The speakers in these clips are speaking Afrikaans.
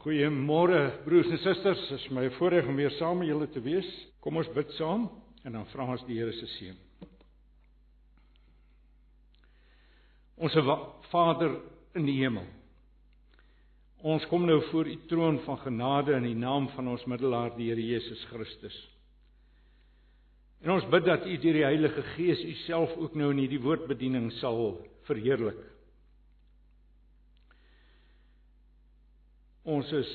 Goeiemôre broers en susters, dit is my voorreg om weer saam met julle te wees. Kom ons bid saam en dan vra ons die Here se seën. Onse Vader in die hemel. Ons kom nou voor u troon van genade in die naam van ons middelaar die Here Jesus Christus. En ons bid dat u deur die Heilige Gees u self ook nou in hierdie woordbediening sal verheerlik. Ons is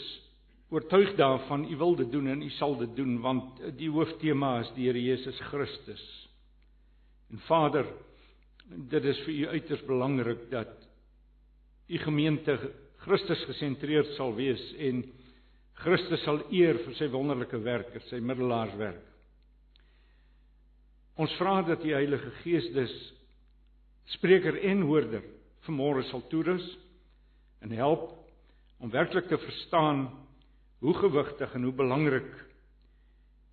oortuig daarvan u wil dit doen en u sal dit doen want die hooftema is die Here Jesus Christus. En Vader, dit is vir u uiters belangrik dat u gemeente Christus gesentreerd sal wees en Christus sal eer vir sy wonderlike werke, sy middelaarswerk. Ons vra dat die Heilige Gees dus spreker en hoorder vanmôre sal toerus en help om werklik te verstaan hoe gewigtig en hoe belangrik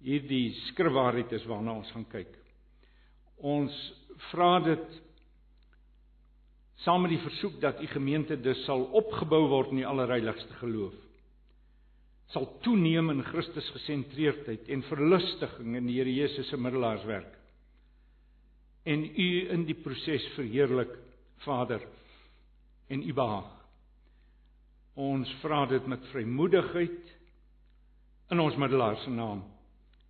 hierdie skrifwaarheid is waarna ons gaan kyk. Ons vra dit saam met die versoek dat u gemeente dus sal opgebou word in die allerheiligste geloof. Sal toeneem in Christus gesentreerdheid en verlustiging in die Here Jesus se middelaarswerk. En u in die proses verheerlik, Vader, en u behaag. Ons vra dit met vrymoedigheid in ons middelaar se naam.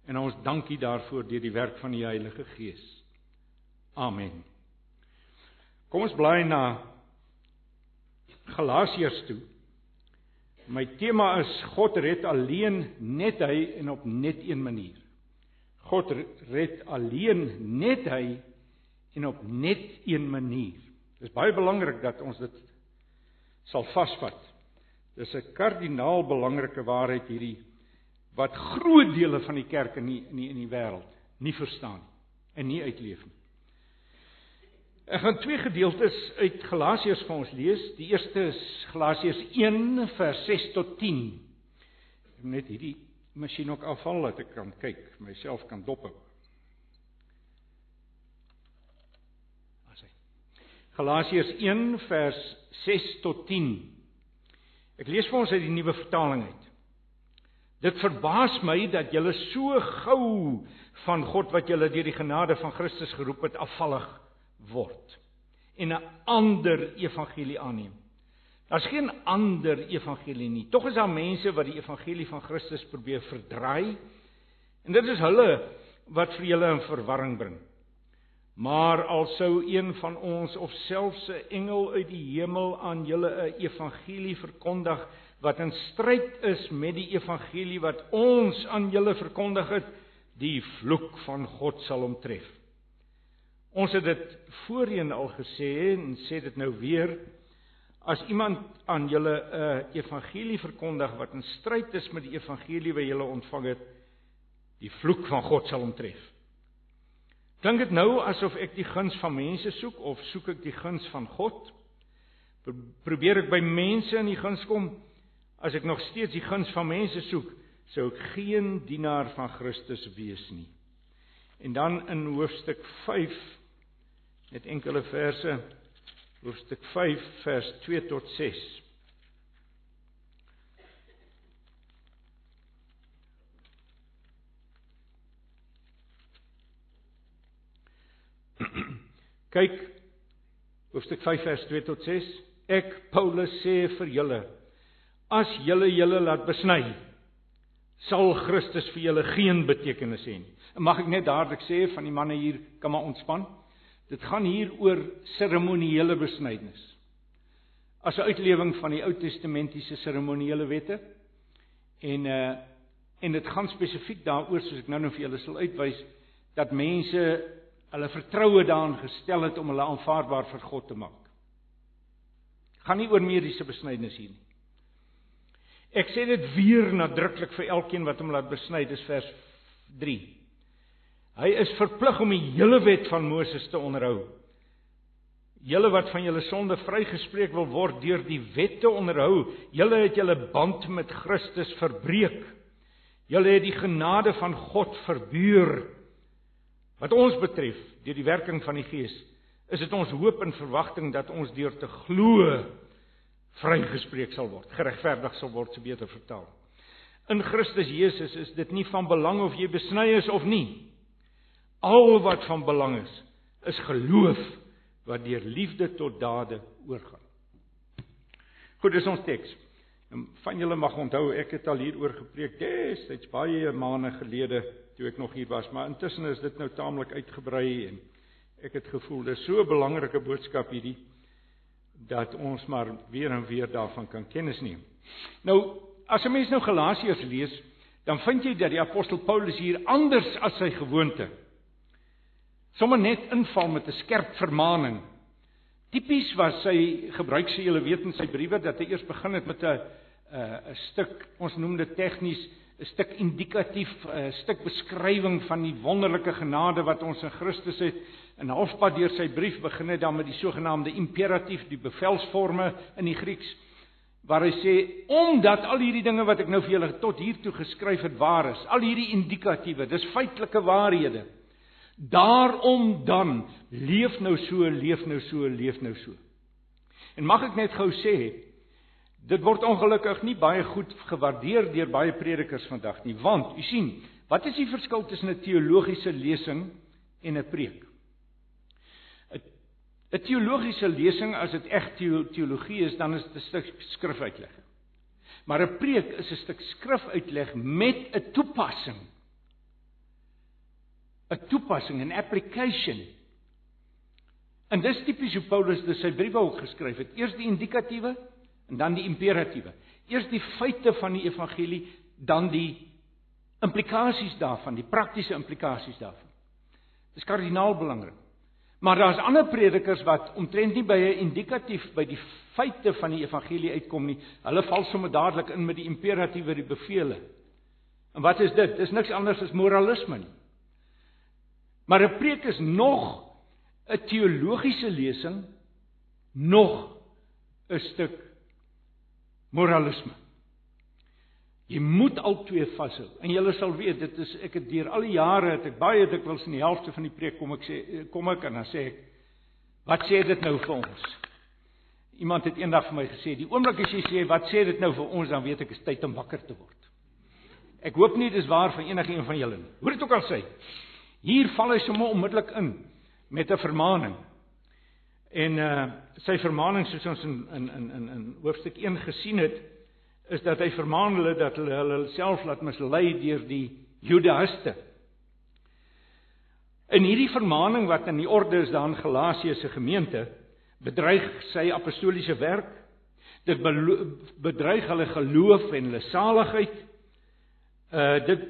En ons dankie daarvoor deur die werk van die Heilige Gees. Amen. Kom ons bly na Galasiërs toe. My tema is God red alleen net hy en op net een manier. God red alleen net hy en op net een manier. Dit is baie belangrik dat ons dit sal vasvat. Dis 'n kardinaal belangrike waarheid hierdie wat groot dele van die kerk in die, in die, in die wêreld nie verstaan en nie uitleef nie. Ek gaan twee gedeeltes uit Galasiërs vir ons lees. Die eerste is Galasiërs 1 vers 6 tot 10. Ek net hierdie masjien ook afval dat ek kan kyk, myself kan dophou. Asai. Galasiërs 1 vers 6 tot 10. Ek lees vir ons uit die nuwe vertaling uit. Dit verbaas my dat julle so gou van God wat julle deur die genade van Christus geroep het afvallig word en 'n ander evangelie aanneem. Daar's geen ander evangelie nie. Tog is daar mense wat die evangelie van Christus probeer verdraai en dit is hulle wat vir julle 'n verwarring bring. Maar al sou een van ons of selfs 'n engel uit die hemel aan julle 'n evangelie verkondig wat in stryd is met die evangelie wat ons aan julle verkondig het, die vloek van God sal omtref. Ons het dit voorheen al gesê en sê dit nou weer as iemand aan julle 'n evangelie verkondig wat in stryd is met die evangelie wat julle ontvang het, die vloek van God sal omtref. Klink dit nou asof ek die guns van mense soek of soek ek die guns van God? Probeer ek by mense in die guns kom? As ek nog steeds die guns van mense soek, sou ek geen dienaar van Christus wees nie. En dan in hoofstuk 5 net enkele verse hoofstuk 5 vers 2 tot 6 Kyk hoofstuk 5 vers 2 tot 6. Ek Paulus sê vir julle as julle julle laat besny sal Christus vir julle geen betekenis hê nie. Mag ek net dadelik sê van die manne hier kan maar ontspan. Dit gaan hier oor seremoniele besnydenis. As 'n uitlewing van die Ou Testamentiese seremoniele wette. En uh en dit gaan spesifiek daaroor soos ek nou-nou vir julle sal uitwys dat mense hulle vertroue daarin gestel het om hulle aanvaarbaar vir God te maak. Gaan nie oor mediese besnydenis hier nie. Ek sê dit weer nadruklik vir elkeen wat hom laat besny, dis vers 3. Hy is verplig om die hele wet van Moses te onderhou. Julle wat van julle sonde vrygespreek wil word deur die wet te onderhou, julle het julle band met Christus verbreek. Julle het die genade van God verbuur. Wat ons betref, deur die werking van die Gees, is dit ons hoop en verwagting dat ons deur te glo vrygespreek sal word, geregverdig sal word, so beter vertaal. In Christus Jesus is dit nie van belang of jy besny is of nie. Al wat van belang is, is geloof wat deur liefde tot dade oorgaan. Goed, dis ons teks. Van julle mag onthou ek het al hieroor gepreek destyds baie maande gelede toe ek nog hier was, maar intussen is dit nou taamlik uitgebrei en ek het gevoel dis so 'n belangrike boodskap hierdie dat ons maar weer en weer daarvan kan kennis neem. Nou, as 'n mens nou Galasiërs lees, dan vind jy dat die apostel Paulus hier anders as sy gewoonte sommer net inval met 'n skerp vermaaning. Tipies was sy gebruik sy julle weet in sy briewe dat hy eers begin het met 'n 'n stuk ons noem dit tegnies 'n stuk indikatief 'n stuk beskrywing van die wonderlike genade wat ons in Christus het. In halfpad deur sy brief begin hy dan met die sogenaamde imperatief, die bevelsforme in die Grieks waar hy sê omdat al hierdie dinge wat ek nou vir julle tot hier toe geskryf het waar is, al hierdie indikatiewe, dis feitelike waarhede. Daarom dan leef nou so, leef nou so, leef nou so. En mag ek net gou sê, dit word ongelukkig nie baie goed gewaardeer deur baie predikers vandag nie, want u sien, wat is die verskil tussen 'n teologiese lesing en 'n preek? 'n Teologiese lesing as dit eg teologie is, dan is dit 'n stuk skrifuitleg. Maar 'n preek is 'n stuk skrifuitleg met 'n toepassing 'n toepassing en application. En dis tipies hoe Paulus dit sy briewe ook geskryf het. Eers die indikatiewe en dan die imperatiewe. Eers die feite van die evangelie, dan die implikasies daarvan, die praktiese implikasies daarvan. Dis kardinaal belangrik. Maar daar's ander predikers wat omtrent nie by 'n indikatief by die feite van die evangelie uitkom nie. Hulle val sommer dadelik in met die imperatiewe, die bevele. En wat is dit? Dis niks anders as moralisme nie. Maar 'n preek is nog 'n teologiese lesing, nog 'n stuk moralisme. Jy moet al twee vashou. En julle sal weet, dit is ek het deur al die jare het ek baie dikwels in die helfte van die preek kom ek sê kom ek en dan sê ek wat sê dit nou vir ons? Iemand het eendag vir my gesê, die oomblik as jy sê wat sê dit nou vir ons, dan weet ek is tyd om wakker te word. Ek hoop nie dis waar van enige een van julle nie. Hoe dit ook al sê. Hier val hy sommer onmiddellik in met 'n vermaaning. En uh sy vermaaning soos ons in in in in in hoofstuk 1 gesien het, is dat hy vermaan hulle dat hulle hulle self laat mislei deur die Judaïste. In hierdie vermaaning wat in die orde is daar in Galasië se gemeente, bedreig sy apostoliese werk. Dit bedreig hulle geloof en hulle saligheid. Uh dit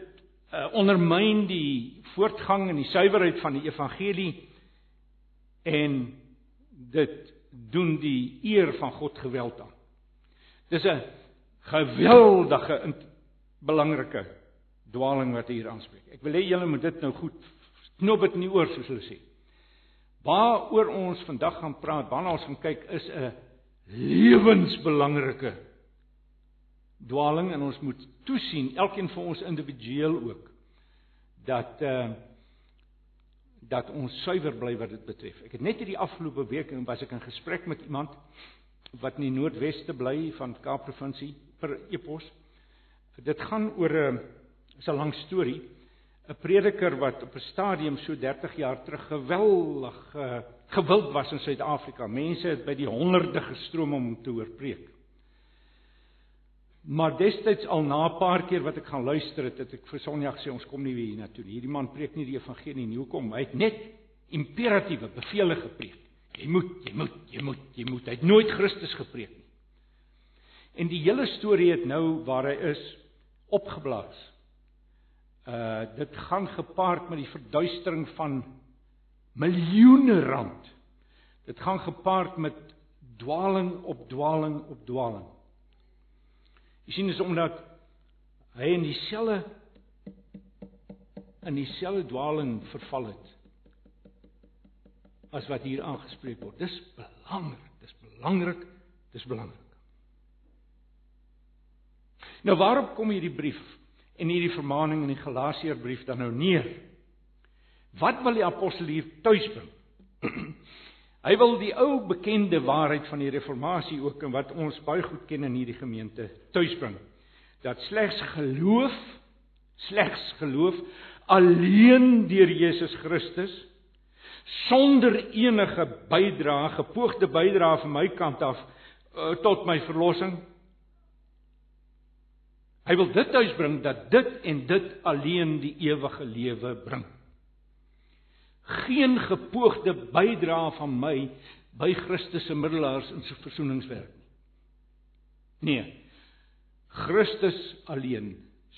uh, ondermyn die voortgang en die suiwerheid van die evangelie en dit doen die eer van God geweld aan. Dis 'n geweldige belangrike dwaling wat hier aanspreek. Ek wil hê julle moet dit nou goed knop dit in die oor soos hulle sê. Waaroor ons vandag gaan praat, waarna ons gaan kyk is 'n lewensbelangrike dwaling en ons moet toesien elkeen van ons individueel ook dat uh dat ons suiwer bly wat dit betref. Ek het net hierdie afgelope week en was ek in gesprek met iemand wat in die Noordweste bly van Kaap provinsie per epos. Dit gaan oor 'n is 'n lang storie. 'n Prediker wat op 'n stadium so 30 jaar terug geweldig uh, gewild was in Suid-Afrika. Mense het by die honderde gestroom om hom te hoor preek. Maar destyds al na 'n paar keer wat ek gaan luister het, het ek vir Sonja gesê ons kom nie weer hiernatoe nie. Hierdie man preek nie die evangelie nie. Hoekom? Hy het net imperatiewe bevele gepreek. Jy moet, jy moet, jy moet, jy moet. Hy het nooit Christus gepreek nie. En die hele storie het nou waar hy is opgeblaas. Uh dit gaan gepaard met die verduistering van miljoene rand. Dit gaan gepaard met dwaling op dwaling op dwaling. Jy sien dis omdat hy in dieselfde in dieselfde dwaling verval het as wat hier aangespreek word. Dis belangrik, dis belangrik, dis belangrik. Nou waarop kom hierdie brief en hierdie vermaning in die Galasiërbrief dan nou neer? Wat wil die apostel hier tuisbring? Hy wil die ou bekende waarheid van die reformatie ook en wat ons baie goed ken in hierdie gemeente tuisbring. Dat slegs geloof, slegs geloof alleen deur Jesus Christus sonder enige bydrae, gepoogde bydrae van my kant af uh, tot my verlossing. Hy wil dit tuisbring dat dit en dit alleen die ewige lewe bring geen gepoogde bydrae van my by Christus se middelaars in sy versoeningswerk nie. Nee. Christus alleen,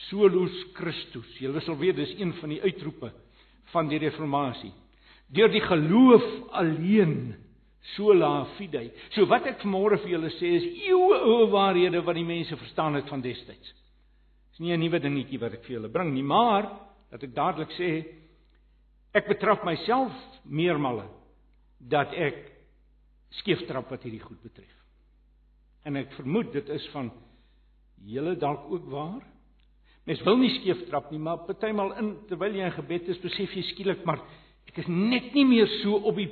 solus Christus. Julle sal weet dis een van die uitroepe van die reformatie. Deur die geloof alleen sola fide. So wat ek vanmôre vir julle sê is eeue ou waarhede wat die mense verstaan het van destyds. Dis nie 'n nuwe dingetjie wat ek vir julle bring nie, maar dat ek dadelik sê Ek betrap myself meermale dat ek skeeftrap wat hierdie goed betref. En ek vermoed dit is van julle dalk ook waar. Mens wil nie skeeftrap nie, maar partymal in terwyl jy in gebed is, besef jy skielik maar ek is net nie meer so op die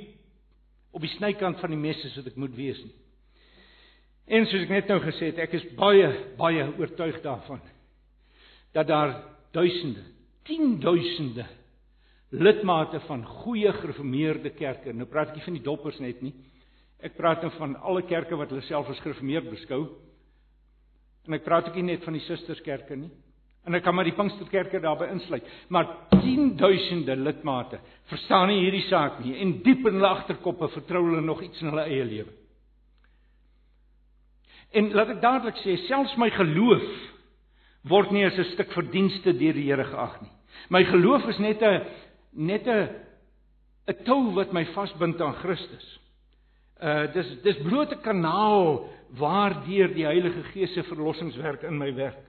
op die snykant van die mes soos wat ek moet wees nie. En soos ek net nou gesê het, ek is baie baie oortuig daarvan dat daar duisende, 10 duisende lidmate van goeie gereformeerde kerke. Nou praat ek nie van die doppers net nie. Ek praat nou van alle kerke wat hulle self as gereformeerd beskou. En ek praat ook nie net van die susterskerke nie. En ek kan maar die Pinksterkerke daarbey insluit. Maar 10000de lidmate verstaan nie hierdie saak nie en diep in hulle agterkoppe vertrou hulle nog iets in hulle eie lewe. En laat ek dadelik sê, selfs my geloof word nie as 'n stuk verdienste deur die Here geag nie. My geloof is net 'n net 'n 'n tou wat my vasbind aan Christus. Uh dis dis bloot 'n kanaal waardeur die Heilige Gees se verlossingswerk in my werk.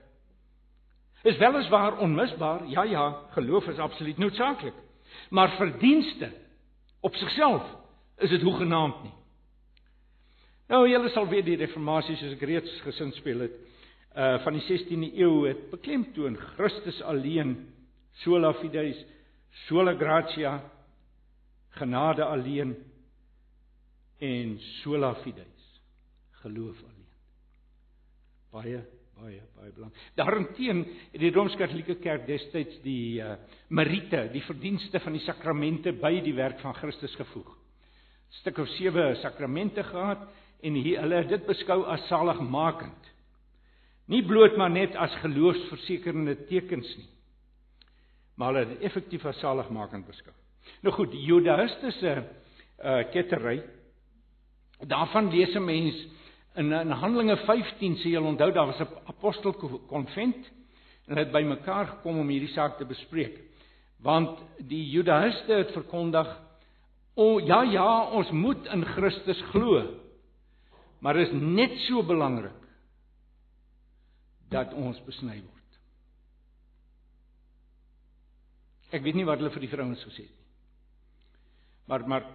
Is weliswaar onmisbaar. Ja ja, geloof is absoluut noodsaaklik. Maar verdienste op sigself is dit hoegenaamd nie. Nou julle sal weet die reformatie soos ek reeds gesin speel het uh van die 16de eeu het beklemtoon Christus alleen sola fides sola gratia genade alleen en sola fides geloof alleen. Baie baie baie belangrik. Daarteen het die rooms-katolieke kerk destyds die uh, meriete die verdienste van die sakramente by die werk van Christus gevoeg. Stuk of sewe sakramente gehad en hier, hulle het dit beskou as saligmakend. Nie bloot maar net as geloofsversekerende tekens nie maar hulle het effektief as saligmakend beskou. Nou goed, die Judaïstiese uh kettery daarvan lees 'n mens in in Handelinge 15 sê jy onthou daar was 'n apostelkonvent en hulle het bymekaar gekom om hierdie saak te bespreek. Want die Judaïste het verkondig o ja ja, ons moet in Christus glo. Maar is net so belangrik dat ons besny word. Ek weet nie wat hulle vir die vrouens gesê het nie. Maar maar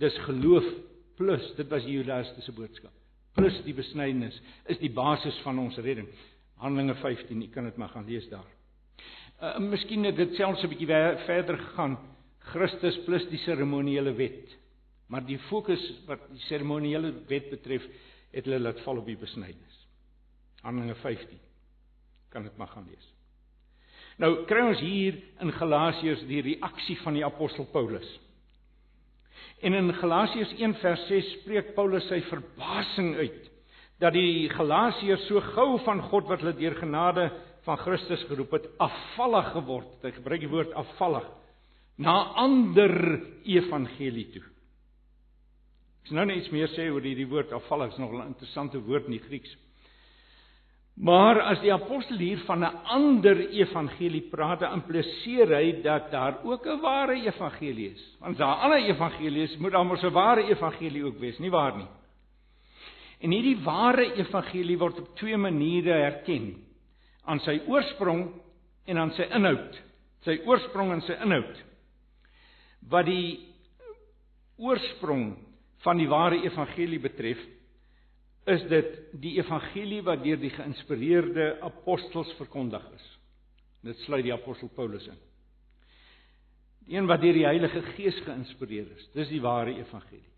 dis geloof plus dit was Judas se boodskap. Plus die besnydenis is die basis van ons redding. Handelinge 15, jy kan dit maar gaan lees daar. Uh miskien het dit selfs 'n bietjie verder gegaan. Christus plus die seremoniele wet. Maar die fokus wat die seremoniele wet betref, het hulle laat val op die besnydenis. Handelinge 15. Kan dit maar gaan lees. Nou kry ons hier in Galasiërs die reaksie van die apostel Paulus. En in Galasiërs 1 vers 6 spreek Paulus sy verbasing uit dat die Galasiërs so gou van God wat hulle deur genade van Christus geroep het, afvallig geword het. Hy gebruik die woord afvallig na ander evangelie toe. Ek sal nou net iets meer sê oor hierdie woord afvallig, is nog 'n interessante woord in die Grieks. Maar as die apostel hier van 'n ander evangelie praat, dan impliseer hy dat daar ook 'n ware evangelie is. Want daar alle evangelies moet dan mos 'n ware evangelie ook wees, nie waar nie? En hierdie ware evangelie word op twee maniere herken: aan sy oorsprong en aan sy inhoud. Sy oorsprong en sy inhoud. Wat die oorsprong van die ware evangelie betref, is dit die evangelie wat deur die geïnspireerde apostels verkondig is. Dit sluit die apostel Paulus in. Die een wat deur die Heilige Gees geïnspireer is. Dis die ware evangelie.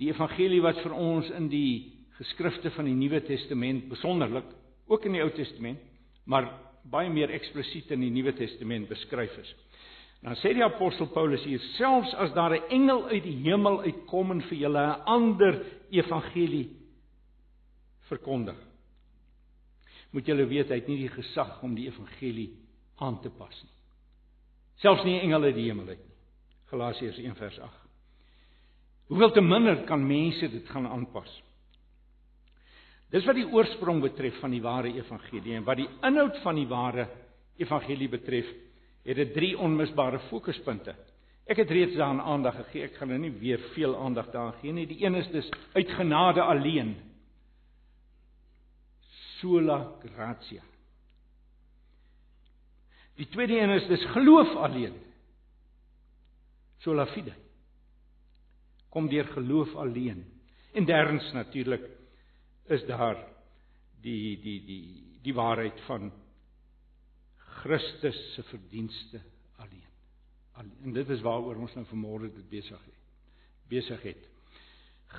Die evangelie wat vir ons in die geskrifte van die Nuwe Testament besonderlik, ook in die Ou Testament, maar baie meer eksplisiet in die Nuwe Testament beskryf is. Dan sê die apostel Paulus hier selfs as daar 'n engel uit die hemel uitkom en vir julle 'n ander evangelie verkondig. Moet julle weet hy het nie die gesag om die evangelie aan te pas nie. Selfs nie engele die hemel uit nie. Galasiërs 1 vers 8. Hoeveel te minder kan mense dit gaan aanpas? Dis wat die oorsprong betref van die ware evangelie en wat die inhoud van die ware evangelie betref, het dit drie onmisbare fokuspunte. Ek het reeds daaraan aandag gegee. Ek gaan nou nie weer veel aandag daaraan gee nie. Die een is dus uit genade alleen. Sola gratia. Die tweede een is dis geloof alleen. Sola fide. Kom deur geloof alleen. En derdens natuurlik is daar die die die die waarheid van Christus se verdienste alleen. alleen. En dit is waaroor ons nou vanmôre dit besig het. Besig het.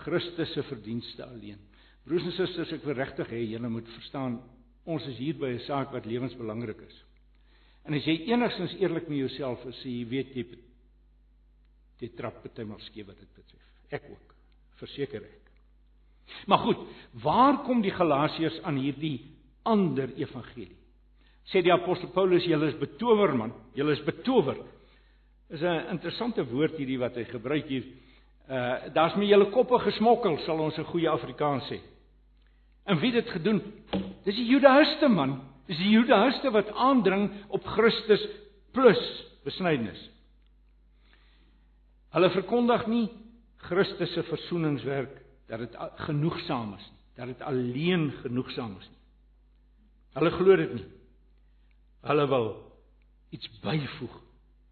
Christus se verdienste alleen. Broers en susters, ek wil regtig hê julle moet verstaan, ons is hier by 'n saak wat lewensbelangrik is. En as jy enigstens eerlik met jouself is, jy weet jy jy trap baie maal skeef wat dit betref. Ek ook. Verseker ek. Maar goed, waar kom die Galasiërs aan hierdie ander evangelie? Sê die apostel Paulus, julle is betower man, julle is betower. Is 'n interessante woord hierdie wat hy gebruik hier. Uh daar's met julle koppe gesmokkel, sal ons 'n goeie Afrikaans sê. En wie dit gedoen? Dis die Judaïste man. Dis die Judaïste wat aandring op Christus plus besnydenis. Hulle verkondig nie Christus se versoeningswerk dat dit genoegsaam is nie, dat dit alleen genoegsaam is nie. Hulle glo dit nie. Hulle wil iets byvoeg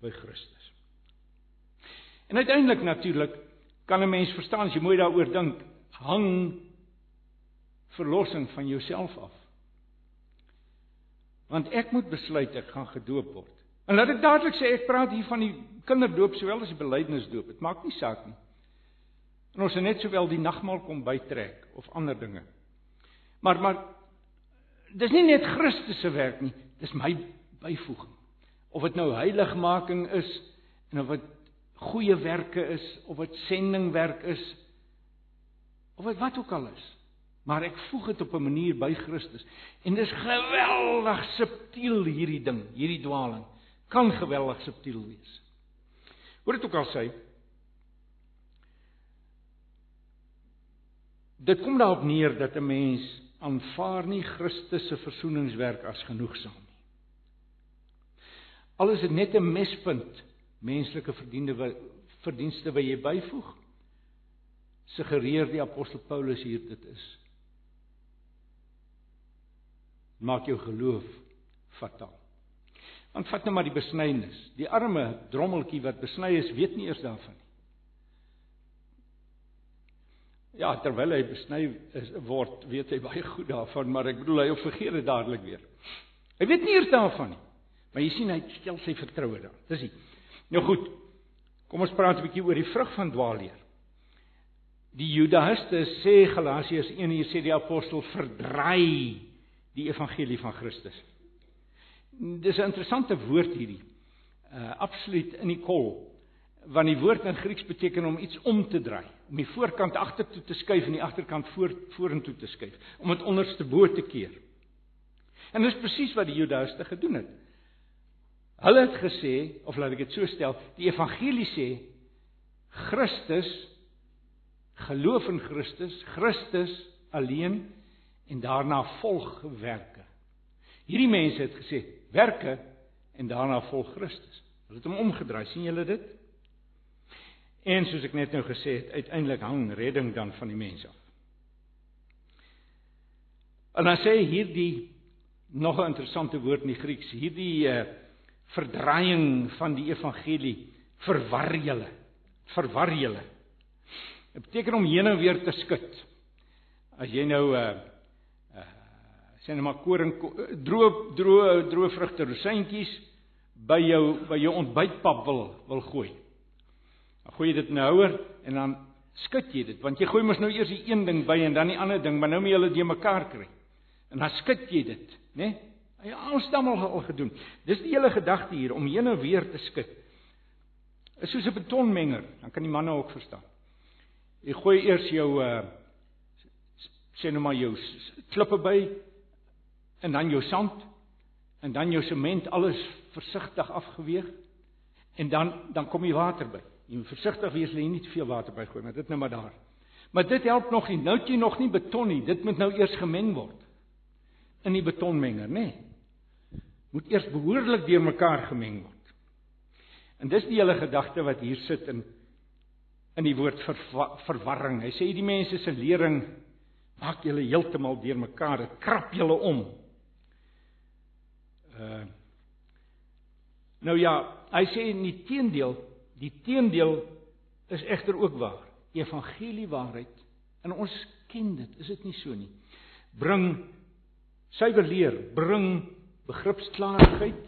by Christus. En uiteindelik natuurlik kan 'n mens verstaan as jy mooi daaroor dink, hang verlossing van jouself af. Want ek moet besluit ek gaan gedoop word. En laat ek dadelik sê ek praat hier van die kinderdoop sowel as die belydenisdoop. Dit maak nie saak nie. En ons het net sowel die nagmaal kom bytrek of ander dinge. Maar maar dis nie net Christus se werk nie, dis my byvoeging. Of dit nou heiligmaking is en of dit goeie werke is of dit sendingwerk is of wat wat ook al is. Maar ek voeg dit op 'n manier by Christus. En dis geweldig subtiel hierdie ding, hierdie dwaling. Kan geweldig subtiel wees. Hoor dit ook al sê Dit kom daarop neer dat 'n mens aanvaar nie Christus se versoeningswerk as genoegsaam nie. Al is dit net 'n mespunt menslike verdiende verdienste wat jy byvoeg, suggereer die apostel Paulus hier dit is. Maak jou geloof fataal. Want vat nou maar die besnydenis. Die arme drommeltjie wat besny is, weet nie eers daarvan nie. Ja, terwyl hy besny word, weet hy baie goed daarvan, maar ek bedoel hy vergeet dit dadelik weer. Hy weet nie eers daarvan nie. Maar jy sien hy stel sy vertroue daar. Dis hy. Nou goed. Kom ons praat 'n bietjie oor die vrug van dwaalleer. Die Judaïste sê Galasiërs 1 hier sê die apostel verdraai die evangelie van Christus. Dis 'n interessante woord hierdie. Uh absoluut in die kol want die woord in Grieks beteken om iets om te draai, om die voorkant agtertoe te skuif en die agterkant voor vorentoe te skuif, om dit onderste bo te keer. En dis presies wat die Judaïste gedoen het. Hulle het gesê, of laat ek dit so stel, die evangelie sê Christus geloof in Christus, Christus alleen en daarna volg werke. Hierdie mense het gesê werke en daarna volg Christus. Hulle het hom omgedraai, sien julle dit? En soos ek net nou gesê het, uiteindelik hang redding dan van die mens af. En dan sê hierdie nog 'n interessante woord in die Grieks, hierdie uh, verdraaiing van die evangelie verwar julle. Verwar julle. Dit beteken om heen en weer te skud. As jy nou 'n uh, eh, sê net maar koring droë droë droë vrugte rosientjies by jou by jou ontbytpap wil wil gooi. Dan gooi jy dit in 'n houer en dan skud jy dit want jy gooi mos nou eers die een ding by en dan die ander ding, maar nou moet jy hulle de mekaar kry. En dan skud jy dit, né? Nee? Hy ons het almal al gedoen. Dis die hele gedagte hier om heen en weer te skud. Is soos 'n betonmenger, dan kan die manne ook verstaan. Jy gooi eers jou uh sê nou maar jou klippe by en dan jou sand en dan jou sement alles versigtig afgeweeg en dan dan kom jy water by. Jy moet versigtig wees dat jy nie te veel water bygooi, maar dit nou maar daar. Maar dit help nog nie. Nou het jy nog nie beton nie. Dit moet nou eers gemeng word in die betonmenger, nê? Nee moet eers behoorlik deurmekaar gemeng word. En dis die hele gedagte wat hier sit in in die woord verwa verwarring. Hy sê die mense se lering maak julle heeltemal deurmekaar, dit krap julle om. Uh Nou ja, hy sê in die teendeel, die teendeel is egter ook waar. Evangelie waarheid en ons ken dit, is dit nie so nie. Bring suiwer leer, bring begripsklaarheid,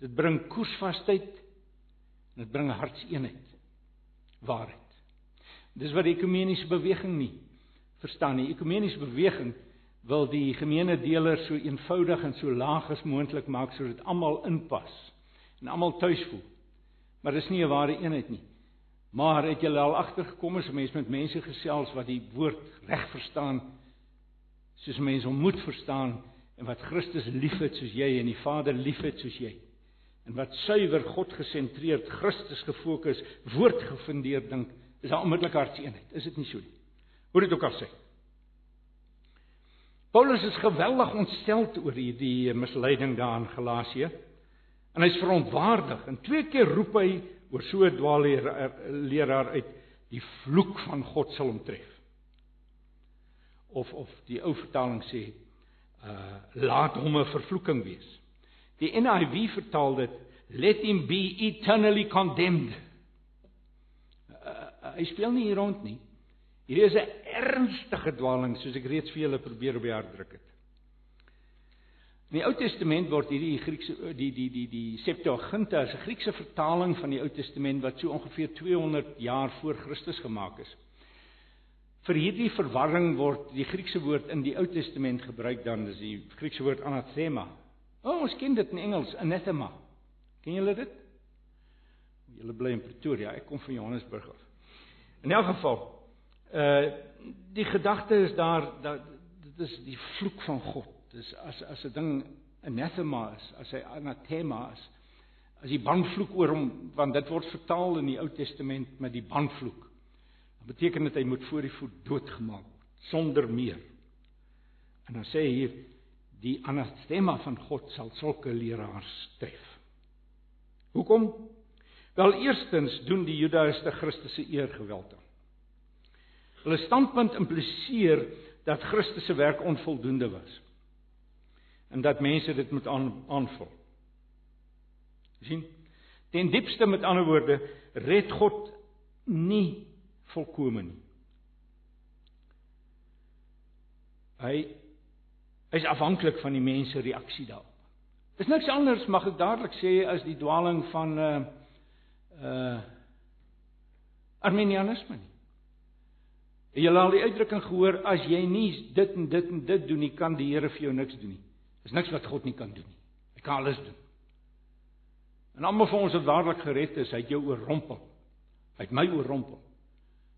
dit bring koersvasheid en dit bring hartseenheid. Waarheid. Dis wat die ekumeniese beweging nie verstaan nie. Ekumeniese beweging wil die gemeene deler so eenvoudig en so laag as moontlik maak sodat almal inpas en almal tuis voel. Maar dis nie 'n ware eenheid nie. Maar het julle al agtergekom as 'n mens met mense gesels wat die woord reg verstaan soos mense hom moet verstaan en wat Christus liefhet soos jy en die Vader liefhet soos jy. En wat suiwer God gesentreerd, Christus gefokus, woord gefundeer dink, is daar onmiddellik hartseenheid. Is dit nie so nie? Hoe dit ook al sê. Paulus is geweldig ontstel oor hierdie misleiding daar in Galasië. En hy's verontwaardig. En twee keer roep hy oor so 'n dwaalleraar uit die vloek van God sal hom tref. Of of die ou vertaling sê uh laat hom 'n vervloeking wees. Die NIV vertaal dit let him be eternally condemned. Uh, hy speel nie hier rond nie. Hierdie is 'n ernstige dwaling soos ek reeds vir julle probeer op die hart druk het. In die Ou Testament word hierdie Griekse die die die die Septuaginta is 'n Griekse vertaling van die Ou Testament wat so ongeveer 200 jaar voor Christus gemaak is. Vir hierdie verwarring word die Griekse woord in die Ou Testament gebruik dan is die Griekse woord anathema. O, ons ken dit in Engels, anathema. Ken julle dit? Julle bly in Pretoria, ek kom van Johannesburg af. In elk geval, uh die gedagte is daar dat dit is die vloek van God. Dis as as 'n ding anathema is, as hy anathema is, as die banvloek oor hom, want dit word vertaal in die Ou Testament met die banvloek beteken dit hy moet voor die voet doodgemaak word sonder meer. En dan sê hy hier die anathema van God sal sulke leraars tref. Hoekom? Wel eerstens doen die Judaïste Christus se eer geweld aan. Hulle standpunt impliseer dat Christus se werk onvoldoende was en dat mense dit moet aan, aanvul. sien? Ten diepste met ander woorde, red God nie volkome nie. Hy is afhanklik van die mense reaksie daarop. Dis niks anders mag ek dadelik sê as die dwaling van uh uh Arminianisme nie. Jy al die uitdrukking gehoor as jy nie dit en dit en dit doen nie, kan die Here vir jou niks doen nie. Dis niks wat God nie kan doen nie. Hy kan alles doen. En almal van ons wat dadelik gered is, hy het jou oorrompel. Hy het my oorrompel.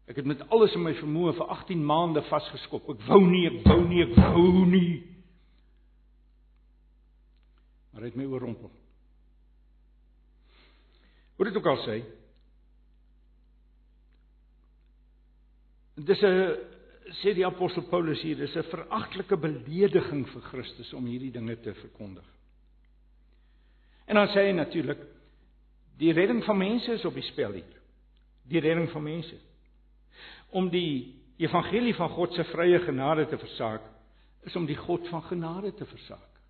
Ek het met alles in my vermoë vir 18 maande vasgeskop. Ek wou nie, ek wou nie, ek wou nie. Maar hy het my oorrompel. Hoe dit ook al sê. Dis 'n sê die apostel Paulus hier, dis 'n veragtelike belediging vir Christus om hierdie dinge te verkondig. En dan sê hy natuurlik die redding van mense is op die spel hier. Die redding van mense om die evangelie van God se vrye genade te versaak, is om die God van genade te versaak.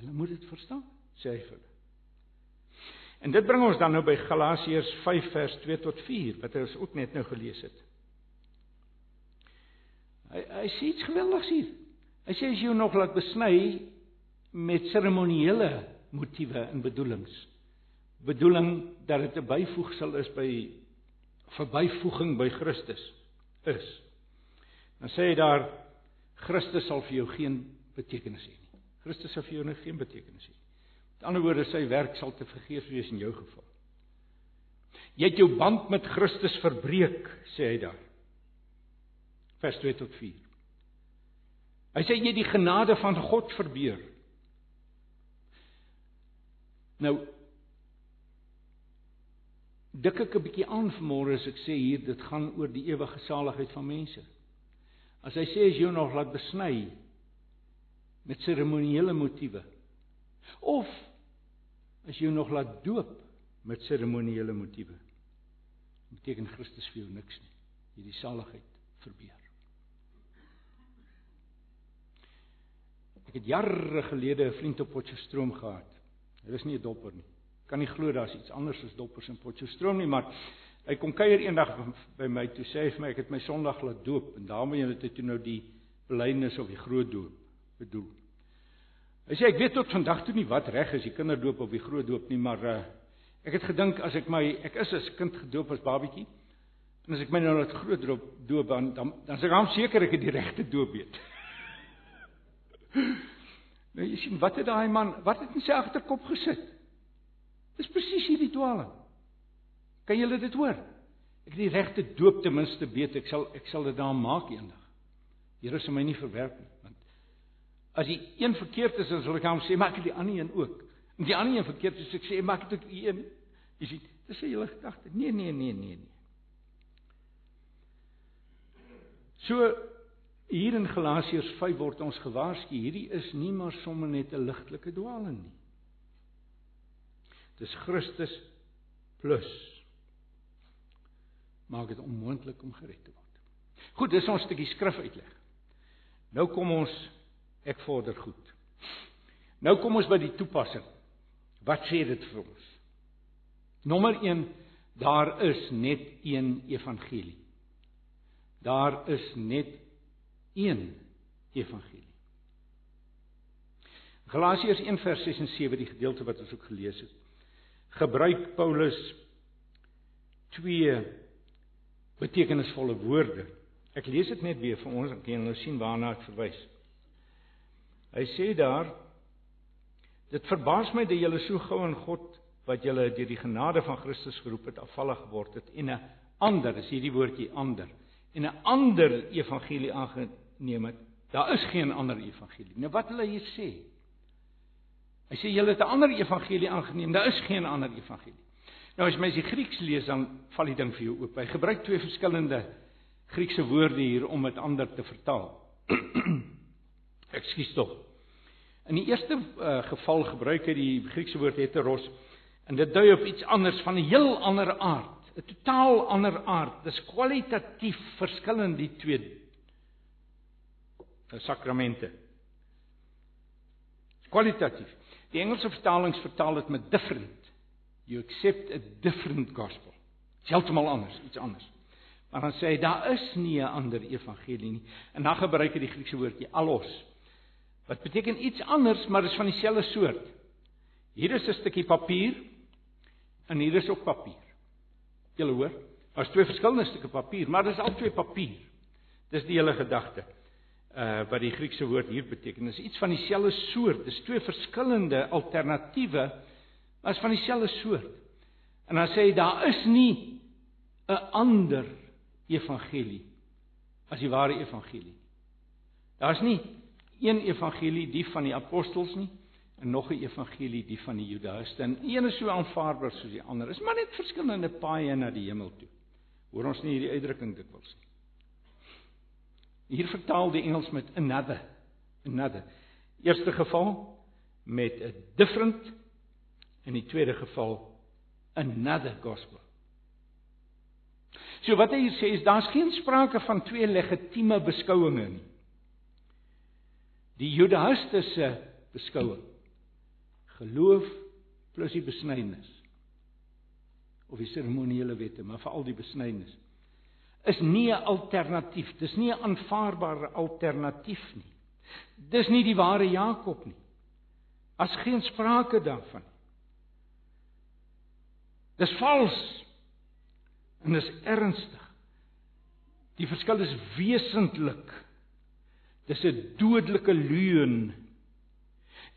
Julle moet dit verstaan, sê hy vir hulle. En dit bring ons dan nou by Galasiërs 5 vers 2 tot 4 wat ons ook net nou gelees het. Hy hy sê iets geweldigs hier. Hy sê as jy nog laat besny met seremoniele motiewe en bedoelings. Bedoeling dat dit 'n byvoegsel is by verbyvoeging by Christus is. Dan sê hy daar Christus sal vir jou geen betekenis hê nie. Christus sal vir jou net geen betekenis hê. Met ander woorde, sy werk sal te vergeefs wees in jou geval. Jy het jou band met Christus verbreek, sê hy daar. Vers 2 tot 4. Hy sê jy die genade van God verbeur. Nou dik ek 'n bietjie aan vanmôre as ek sê hier dit gaan oor die ewige saligheid van mense. As hy sê as jy nog laat besny met seremoniële motiewe of as jy nog laat doop met seremoniële motiewe beteken Christus vir jou niks nie. Jy die saligheid verbeur. Ek het jare gelede 'n vriend op Potchefstroom gehad. Hy was nie 'n dopper nie. Kan nie glo daar's iets anders as doppers in Potchefstroom nie, maar hy kom kuier eendag by my toe sê hy vir my ek het my Sondag laat doop en daarmee het hy toe nou die belydenis of die groot doop bedoel. Hy sê ek weet tot vandag toe nie wat reg is, die kinderdoop of die groot doop nie, maar uh, ek het gedink as ek my ek is as kind gedoop as babietjie en as ek my nou laat groot doop dan dan dan seker hom seker ek het die regte doop weet. nou jy sien wat het daai man wat het in sy agterkop gesit? Dis presies hierdie dwaling. Kan julle dit hoor? Ek het die regte doop ten minste weet ek sal ek sal dit daar maak eendag. Here sal my nie verwerp nie want as die een verkeerd is dan sal ek hom sê maak die ander een ook. En die ander een verkeerd is ek sê maak dit ook een. Jy sien, dis 'n hele gedagte. Nee nee nee nee nee. So hier in Galasiërs 5 word ons gewaarsku, hierdie is nie maar sommer net 'n ligtelike dwaling nie. Dis Christus plus maak dit onmoontlik om gered te word. Goed, dis ons stukkie skrif uitleg. Nou kom ons ek vorder goed. Nou kom ons by die toepassing. Wat sê dit vir ons? Nommer 1, daar is net een evangelie. Daar is net een evangelie. Galasiërs 1:6 en 7 die gedeelte wat ons ook gelees het gebruik Paulus twee betekenisvolle woorde. Ek lees dit net weer vir ons, dan kan julle sien waarna ek verwys. Hy sê daar dit verbaas my dat julle so gou in God wat julle deur die genade van Christus geroep het afvallig geword het en 'n ander, is hierdie woordjie ander, en 'n ander evangelie aangeneem het. Daar is geen ander evangelie. Nou wat wil hy hier sê? Hy sê julle het 'n ander evangelie aangeneem. Daar is geen ander evangelie. Nou as mens die Grieks lees dan val die ding vir jou oop. Hy gebruik twee verskillende Griekse woorde hier om dit ander te vertaal. Ekskuus tog. In die eerste uh, geval gebruik hy die Griekse woord heteros en dit dui op iets anders van 'n heel ander aard, 'n totaal ander aard. Dis kwalitatief verskillend die twee sakramente. Kwalitatief. Die Engelse vertalings vertaal dit met different. You accept a different gospel. Heeltemal anders, iets anders. Maar dan sê hy daar is nie 'n ander evangelie nie. En dan gebruik hy die Griekse woordjie allos. Wat beteken iets anders, maar is van dieselfde soort. Hier is 'n stukkie papier en hier is ook papier. Julle hoor? Daar's twee verskillende stukke papier, maar dis al twee papier. Dis die hele gedagte uh wat die Griekse woord hier beteken. Dit is iets van dieselfde soort. Dis twee verskillende alternatiewe as van dieselfde soort. En dan sê hy daar is nie 'n ander evangelie as die ware evangelie. Daar's nie een evangelie die van die apostels nie en nog 'n evangelie die van die Judaïste. En een is so aanvaarbaar soos die ander. Is maar net verskillende paaie na die hemel toe. Hoor ons nie hierdie uitdrukking dikwels nie. Hier vertaal die Engels met another, another. Eerste geval met 'n different en die tweede geval another gospel. So wat hy hier sê is daar's geen sprake van twee legitieme beskouinge nie. Die Judaïstiese beskouing geloof plus die besnydenis of die seremoniele wette, maar veral die besnydenis is nie 'n alternatief. Dis nie 'n aanvaarbare alternatief nie. Dis nie die ware Jakob nie. As geen sprake daarvan. Dis vals. En dis ernstig. Die verskil is wesentlik. Dis 'n dodelike leuen.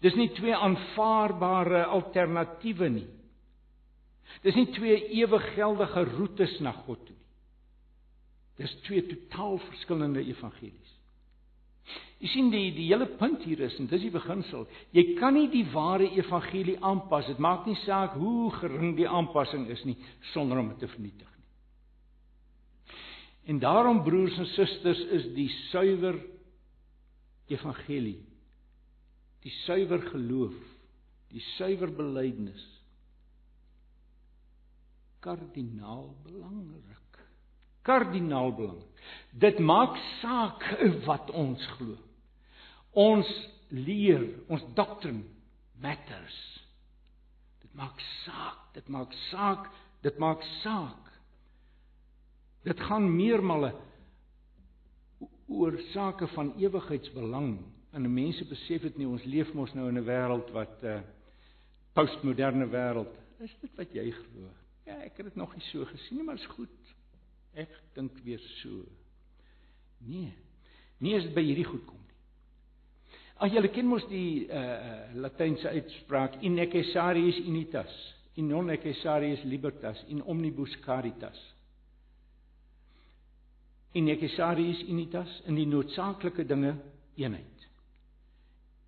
Dis nie twee aanvaarbare alternatiewe nie. Dis nie twee ewig geldige roetes na God toe nie. Dis twee totaal verskillende evangelies. Jy sien die die hele punt hier is en dis die beginsel. Jy kan nie die ware evangelie aanpas. Dit maak nie saak hoe gering die aanpassing is nie sonder om dit te vernietig nie. En daarom broers en susters is die suiwer evangelie die suiwer geloof, die suiwer belydenis kardinaal belangrik. Kardinaal belangrik. Dit maak saak wat ons glo. Ons leer, ons doctrine matters. Dit maak saak, dit maak saak, dit maak saak. Dit gaan meermale oor sake van ewigheidsbelang. En mense besef dit nie, ons leef mos nou in 'n wêreld wat 'n uh, postmoderne wêreld. Is dit wat jy glo? Ja, ek het dit nog nie so gesien nie, maar is goed. Ek dink weer so. Nee. Nie as dit by hierdie goed kom nie. Ag julle ken mos die uh Latynse uitspraak in necessarius unitas, in non necessarius libertas, in omnibus caritas. In necessarius unitas, in die noodsaaklike dinge eenheid.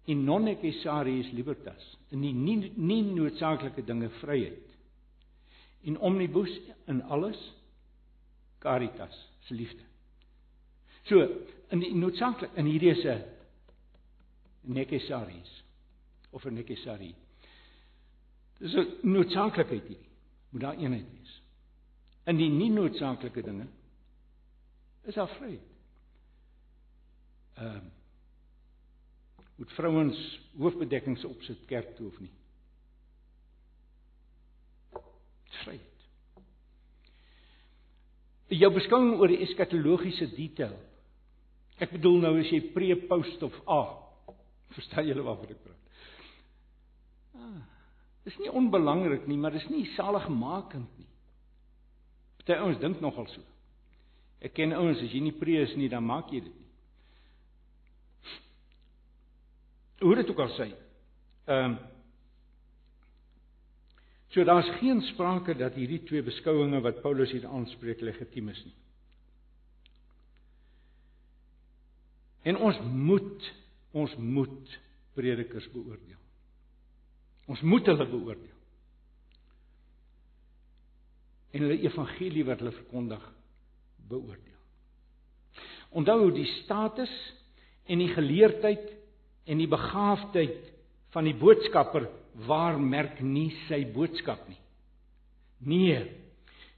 In non necessarius libertas, in die nie nie noodsaaklike dinge vryheid. In omnibus in alles caritas, se liefde. So, in die noodsaaklik in hierdie is 'n necessaries of 'n necessary. Dis 'n noodsaaklikheid hierdie. Moet daar eenheid wees. In die nie noodsaaklike dinge is daar vryheid. Ehm uh, moet vrouens hoofbedekkings opsit kerk toe of nie? Vryheid. Jou beskouing oor die eskatologiese detail Ek bedoel nou as jy pre, post of a. Verstaan julle waarvan ek praat? Ah, dis nie onbelangrik nie, maar dis nie saligmakend nie. Party ouens dink nogal so. Ek ken ouens as jy nie pre is nie, dan maak jy dit nie. Hoe dit ook al sê. Ehm um, So daar's geen sprake dat hierdie twee beskouinge wat Paulus hier aanspreek legitiem is nie. En ons moet ons moet predikers beoordeel. Ons moet hulle beoordeel. En hulle evangelie wat hulle verkondig beoordeel. Onthou die status en die geleerdheid en die begaafdheid van die boodskapper waar merk nie sy boodskap nie. Nee,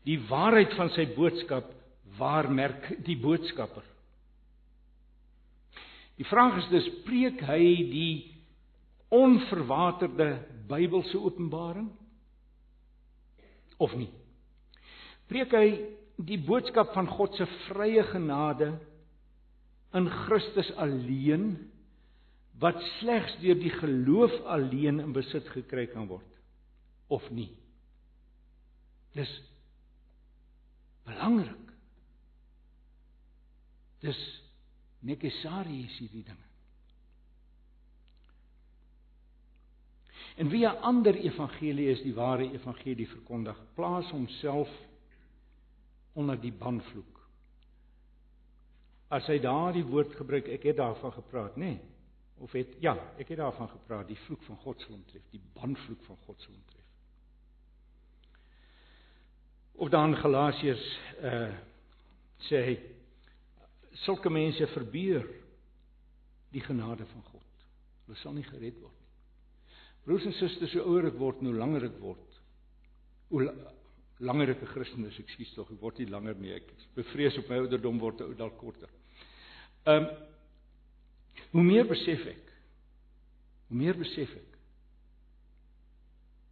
die waarheid van sy boodskap waar merk die boodskapper. Die vraag is dus preek hy die onverwaterde Bybelse openbaring of nie? Preek hy die boodskap van God se vrye genade in Christus alleen wat slegs deur die geloof alleen in besit gekry kan word of nie? Dis belangrik. Dis Nekesari is hierdie dinge. En wie 'n ander evangelie is die ware evangelie verkondig, plaas homself onder die banvloek. As hy daardie woord gebruik, ek het daarvan gepraat, nê? Nee, of het ja, ek het daarvan gepraat, die vloek van God sal ontref, die banvloek van God sal ontref. Of dan Galasiërs uh sê hy sulke mense verbeur die genade van God. Hulle sal nie gered word nie. Broers en susters, hoe ouer ek word, hoe langer ek word, hoe langer ek 'n Christen is, ekskuus tog, ek word nie langer nie. Ek bevrees op my ouderdom word ek dalk korter. Um, hoe meer besef ek, hoe meer besef ek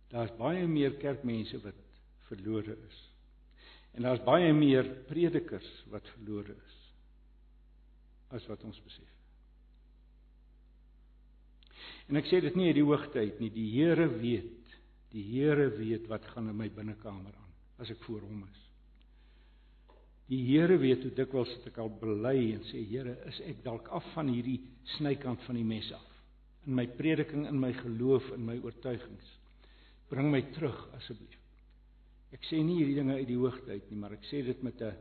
daar's baie meer kerkmense wat verlore is. En daar's baie meer predikers wat verlore is as wat ons besef. En ek sê dit nie uit die hoogtyd nie, die Here weet. Die Here weet wat gaan in my binnekamer aan as ek voor hom is. Die Here weet hoe dikwels ek al bely en sê Here, is ek dalk af van hierdie snykant van die mes af in my prediking, in my geloof, in my oortuigings. Bring my terug asseblief. Ek sê nie hierdie dinge uit die hoogte uit nie, maar ek sê dit met 'n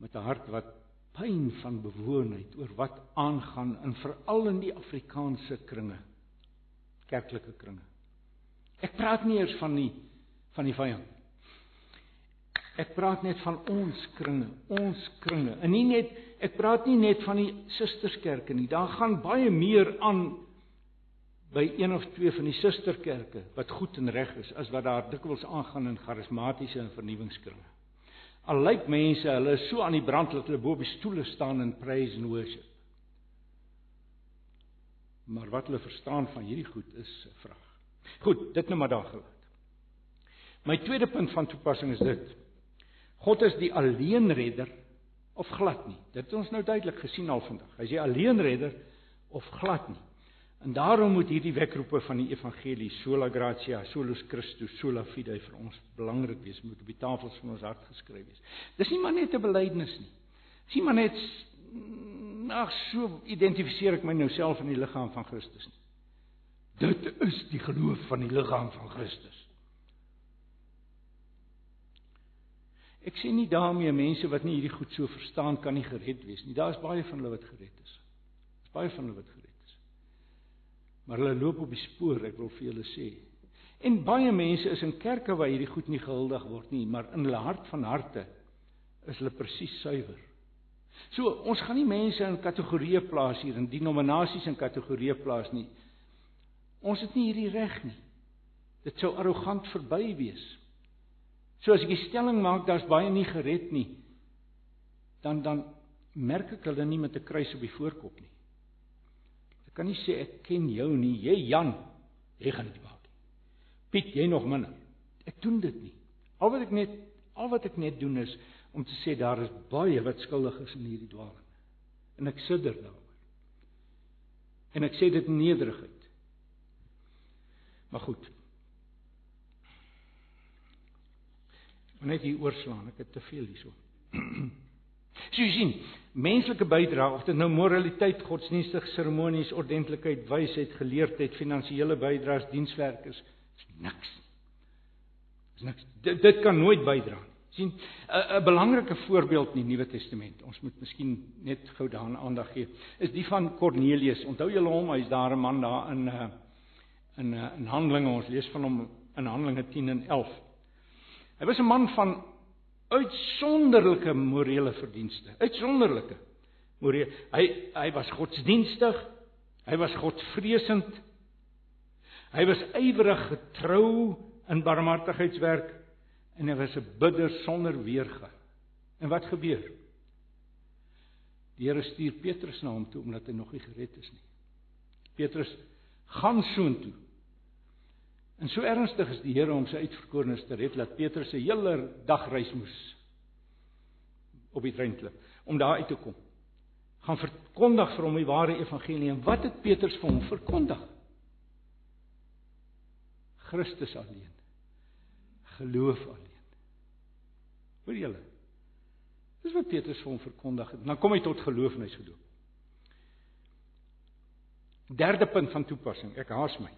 met 'n hart wat pyn van bewoonheid oor wat aangaan in veral in die Afrikaanse kringe, kerklike kringe. Ek praat nie eers van die van die vyand Ek praat net van ons kringe, ons kringe. En nie net ek praat nie net van die susterskerke nie. Daar gaan baie meer aan by een of twee van die susterkerke wat goed en reg is as wat daar dikwels aangaan in charismatiese en vernuwingskringe. Al lyk mense hulle is so aan die brand dat hulle bo op die stoele staan in praise and worship. Maar wat hulle verstaan van hierdie goed is 'n vraag. Goed, dit nou maar daar gelaat. My tweede punt van toepassing is dit. God is die alleenredder of glad nie. Dit het ons nou duidelik gesien al vandag. Hy is die alleenredder of glad nie. En daarom moet hierdie wekroepe van die evangelie sola gratia, solus Christus, sola fide vir ons belangrik wees, moet op die tafels van ons hart geskryf wees. Dis nie maar net 'n belydenis nie. Dis nie maar net ag so identifiseer ek my nou self in die liggaam van Christus nie. Dit is die geloof van die liggaam van Christus. Ek sê nie daarmee mense wat nie hierdie goed so verstaan kan nie gered wees nie. Daar's baie van hulle wat gered is. Daar's baie van hulle wat gered is. Maar hulle loop op die spoor, ek wil vir julle sê. En baie mense is in kerke waar hierdie goed nie gehuldig word nie, maar in hulle hart van harte is hulle presies suiwer. So, ons gaan nie mense in kategorieë plaas hier in denominasies en kategorieë plaas nie. Ons het nie hierdie reg nie. Dit sou arrogant verby wees. So as ek die stelling maak daar's baie nie gered nie, dan dan merk ek hulle nie met 'n kruis op die voorkop nie. Ek kan nie sê ek ken jou nie, jy Jan, jy gaan dit maak. Piet, jy nog minder. Ek doen dit nie. Al wat ek net al wat ek net doen is om te sê daar is baie wat skuldig is in hierdie dwaling. En ek sidder daaroor. En ek sê dit in nederigheid. Maar goed, Maar net hier oorslaan, ek het te veel hierso. So jy sien, menslike bydrae, of dit nou moraliteit, godsdienstig seremonies, ordentlikheid, wysheid, geleerdheid, finansiële bydraes, dienswerk is, niks. Is niks. Dit, dit kan nooit bydra nie. sien, 'n belangrike voorbeeld in die Nuwe Testament. Ons moet miskien net gou daaraan aandag gee. Is die van Kornelius. Onthou julle hom? Hy's daar 'n man daar in uh in uh in Handelinge. Ons lees van hom in Handelinge 10 en 11. Hy was 'n man van uitsonderlike morele verdienste. Uitsonderlike. Morele. Hy hy was godsdienstig. Hy was godvreesend. Hy was ywerig getrou in barmhartigheidswerk en hy was 'n bidder sonder weerga. En wat gebeur? Die Here stuur Petrus na hom toe omdat hy nog nie gered is nie. Petrus gaan soontoe En so ernstig is die Here om sy uitverkorenes te red dat Petrus 'n hele dag reis moes op die klim om daar uit te kom. Gaan verkondig vir hom die ware evangelie en wat het Petrus vir hom verkondig? Christus alleen. Geloof alleen. Hoor julle? Dis wat Petrus vir hom verkondig het. Dan kom hy tot geloof en hy's gedoop. Derde punt van toepassing. Ek haas my.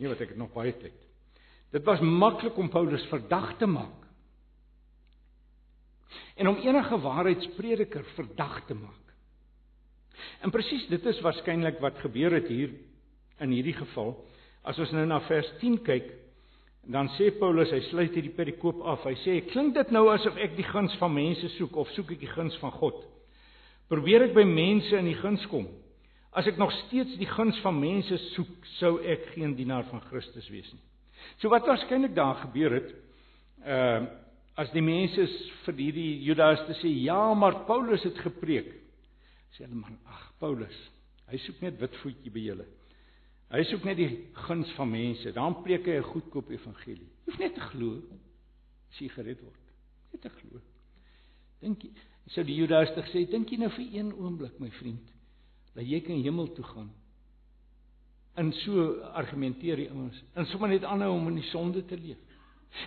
Nie wat ek het nog baie tyd. Dit was maklik om Paulus verdag te maak. En om enige waarheidsprediker verdag te maak. En presies dit is waarskynlik wat gebeur het hier in hierdie geval. As ons nou na vers 10 kyk, dan sê Paulus, hy sluit hierdie perikoop af. Hy sê, "Klink dit nou asof ek die guns van mense soek of soek ek die guns van God? Probeer ek by mense in die guns kom?" As ek nog steeds die guns van mense soek, sou ek geen dienaar van Christus wees nie. So wat waarskynlik daar gebeur het, ehm uh, as die mense vir hierdie Judas te sê, "Ja, maar Paulus het gepreek." Sê hulle man, "Ag, Paulus, hy soek net wit voetjie by julle. Hy soek net die guns van mense. Dan preek hy 'n goedkoop evangelie. Jy hoef net te glo as jy gered word. Net te glo. Dink jy, sou die Judas te sê, "Dink jy nou vir een oomblik, my vriend?" Dat jy kan hemel toe gaan. En so argumenteer die ouens. En sommer net aanhou om in die sonde te leef.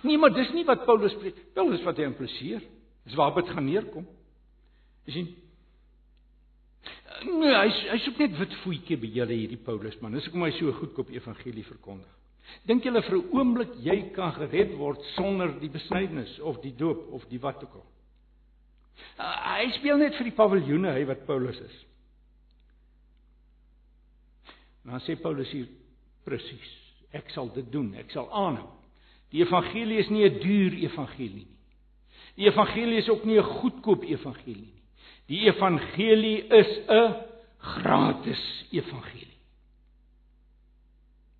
Nee, maar dis nie wat Paulus preek. Paulus wat hy impliseer. Dis waar dit gaan neerkom. Jy sien? Nee, hy hy soek net wit voetjie by julle hierdie Paulus man. Dis hoekom hy so goedkoop evangelie verkondig. Dink julle vir 'n oomblik jy kan gered word sonder die besnydenis of die doop of die wat ook al? Uh, hy speel net vir die paviljoene hy wat Paulus is. Dan sê Paulus hier presies, ek sal dit doen, ek sal aanhou. Die evangelie is nie 'n duur evangelie nie. Die evangelie is ook nie 'n goedkoop evangelie nie. Die evangelie is 'n gratis evangelie.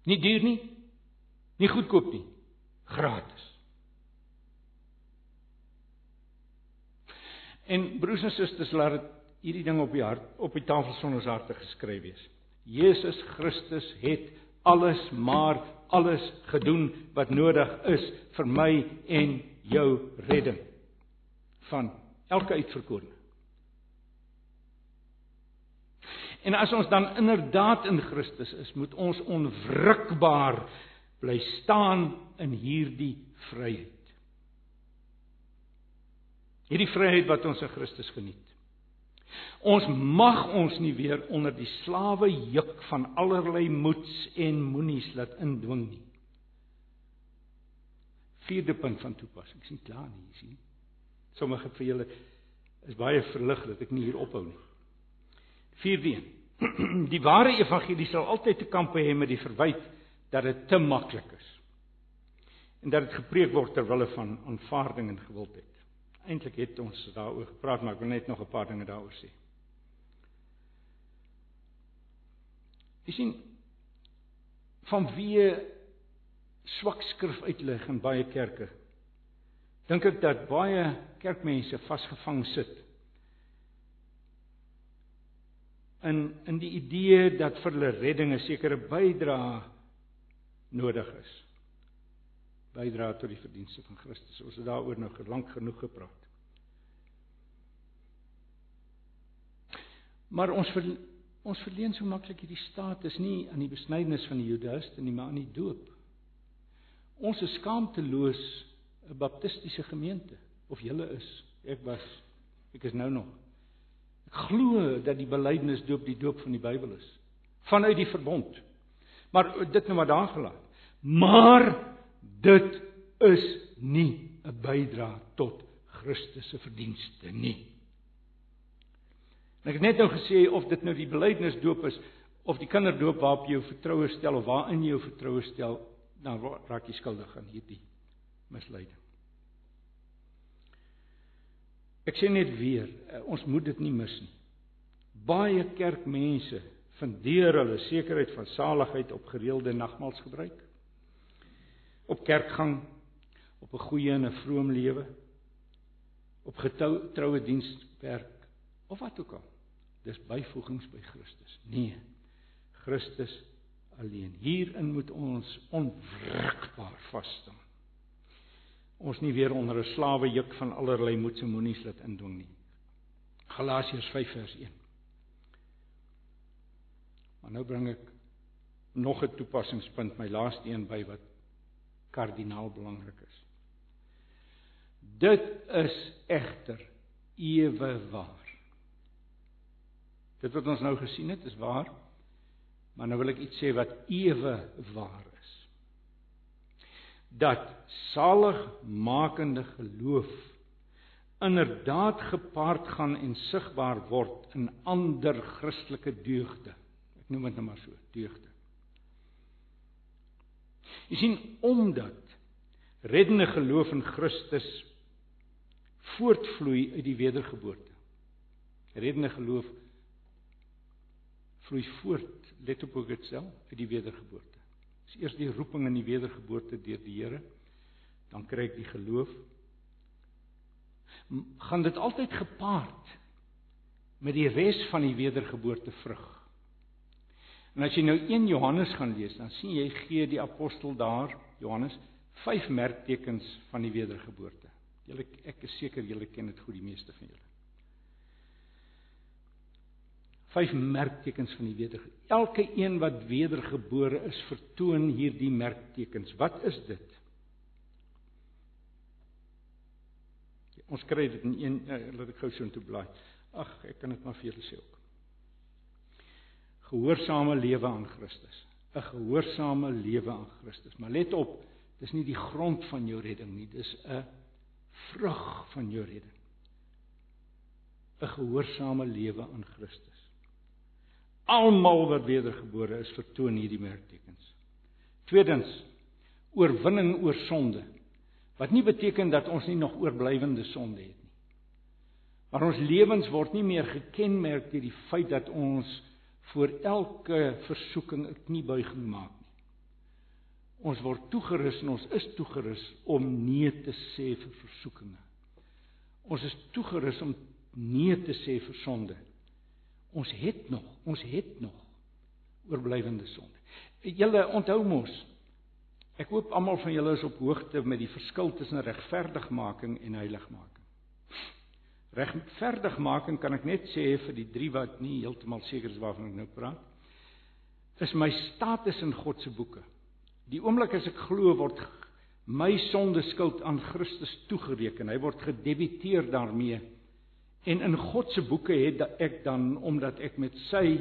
Nie duur nie, nie goedkoop nie, gratis. En broers en susters, laat dit hierdie ding op die hart op die tafel sonder harte geskryf wees. Jesus Christus het alles maar alles gedoen wat nodig is vir my en jou redding van elke uitverkorene. En as ons dan inderdaad in Christus is, moet ons onwrikbaar bly staan in hierdie vryheid. Hierdie vryheid wat ons in Christus geniet. Ons mag ons nie weer onder die slawe juk van allerlei moeds en moenies laat indwing nie. Vierde punt van toepassing. Ek sien klaar nie, sien. Sommige vir julle is baie verlig dat ek nie hier ophou nie. Vierde een. Die ware evangelie sal altyd te kampe hê met die verwyt dat dit te maklik is. En dat dit gepreek word ter wille van aanvaarding en gewildheid. Eintlik het ons daaroor gepraat, maar ek wil net nog 'n paar dinge daaroor sê. Jy sien vanweë swak skrif uitlig in baie kerke. Dink ek dat baie kerkmense vasgevang sit in in die idee dat vir hulle redding 'n sekere bydrae nodig is. Bydra tot die verdienste van Christus. Ons het daaroor nou lank genoeg gepraat. Maar ons ver, ons verleen so maklik hierdie status nie aan die besnydenis van die Judaïste nie, maar aan die doop. Ons is skaamteloos 'n baptistiese gemeente of julle is. Ek was ek is nou nog. Ek glo dat die belydenis doop die doop van die Bybel is vanuit die verbond. Maar dit nou maar daar gelaat. Maar dit is nie 'n bydra tot Christus se verdienste nie. En ek het net nou gesê of dit nou die belydenis doop is of die kinderdoop waarop jy jou vertroue stel of waarin jy jou vertroue stel, dan raak jy skuldig aan hierdie misleiding. Ek sê net weer, eh, ons moet dit nie mis nie. Baie kerkmense fundeer hulle sekerheid van saligheid op gereelde nagmaalsgebruik, op kerkgang, op 'n goeie en 'n vroom lewe, op getroue dienswerk of wat ook al. Dis byvoegings by Christus. Nee. Christus alleen. Hierin moet ons onwrikbaar vas staan. Ons nie weer onder 'n slawe juk van allerlei moedsemonies laat indwing nie. Galasiërs 5 vers 1. Maar nou bring ek nog 'n toepassingspunt, my laaste een by wat kardinaal belangrik is. Dit is egter ewe waar. Dit wat ons nou gesien het is waar. Maar nou wil ek iets sê wat ewe waar is. Dat saligmakende geloof inderdaad gepaard gaan en sigbaar word in ander Christelike deugde. Ek noem dit nou maar so, deugde. Jy sien omdat reddende geloof in Christus voortvloei uit die wedergeboorte. Reddende geloof vloei voort let op ook dit self uit die wedergeboorte. Dis eers die roeping in die wedergeboorte deur die Here, dan kry ek die geloof. Gaan dit altyd gepaard met die res van die wedergeboorte vrug. En as jy nou 1 Johannes gaan lees, dan sien jy gee die apostel daar, Johannes, vyf merktekens van die wedergeboorte. Julle ek is seker julle ken dit goed die meeste van julle vyf merktekens van die wedergebore. Elke een wat wedergebore is, vertoon hierdie merktekens. Wat is dit? Ons kry dit in een uh, laat ek gou so intoe blaai. Ag, ek kan dit maar vir julle sê ook. Gehoorsame lewe aan Christus. 'n Gehoorsame lewe aan Christus. Maar let op, dis nie die grond van jou redding nie, dis 'n vrug van jou redding. 'n Gehoorsame lewe aan Christus. Almal wat wedergebore is, vertoon hierdie merktekens. Tweedens, oorwinning oor sonde. Wat nie beteken dat ons nie nog oorblywende sonde het nie. Maar ons lewens word nie meer gekenmerk deur die feit dat ons voor elke versoeking 'n kniebuiging maak nie. Ons word toegerus en ons is toegerus om nee te sê vir versoekinge. Ons is toegerus om nee te sê vir sonde. Ons het nog, ons het nog oorblywende sonde. Julle onthou mos Ek hoop almal van julle is op hoogte met die verskil tussen regverdigmaking en heiligmaking. Regverdigmaking kan ek net sê vir die drie wat nie heeltemal seker is waarvan ek nou praat. Is my status in God se boeke. Die oomblik as ek glo word my sonde skuld aan Christus toegereken. Hy word gedebiteer daarmee. En in God se boeke het ek dan omdat ek met sy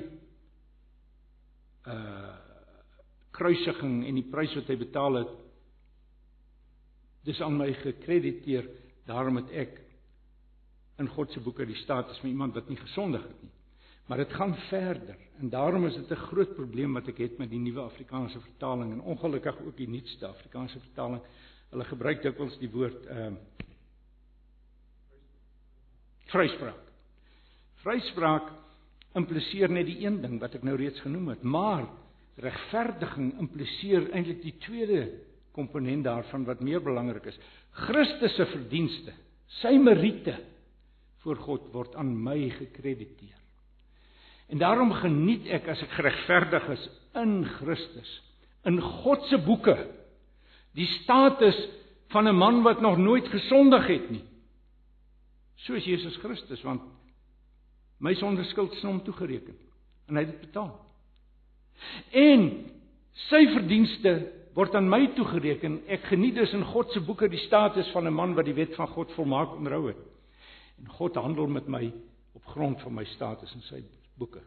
uh kruisiging en die prys wat hy betaal het dis aan my gekrediteer daarom het ek in God se boeke die status van iemand wat nie gesondig het nie. Maar dit gaan verder en daarom is dit 'n groot probleem wat ek het met die nuwe Afrikaanse vertaling en ongelukkig ook die nuutste Afrikaanse vertaling. Hulle gebruik dikwels die woord ehm uh, vryspraak vryspraak impliseer net die een ding wat ek nou reeds genoem het maar regverdiging impliseer eintlik die tweede komponent daarvan wat meer belangrik is. Christus se verdienste, sy meriete voor God word aan my gekrediteer. En daarom geniet ek as ek geregverdig is in Christus, in God se boeke, die status van 'n man wat nog nooit gesondig het nie. Soos Jesus Christus want my sonde skuld is hom toegereken en hy het dit betaal. En sy verdienste word aan my toegereken. Ek geniet dus in God se boeke die status van 'n man wat die wet van God volmaak onderhou het. En God handel met my op grond van my status in sy boeke.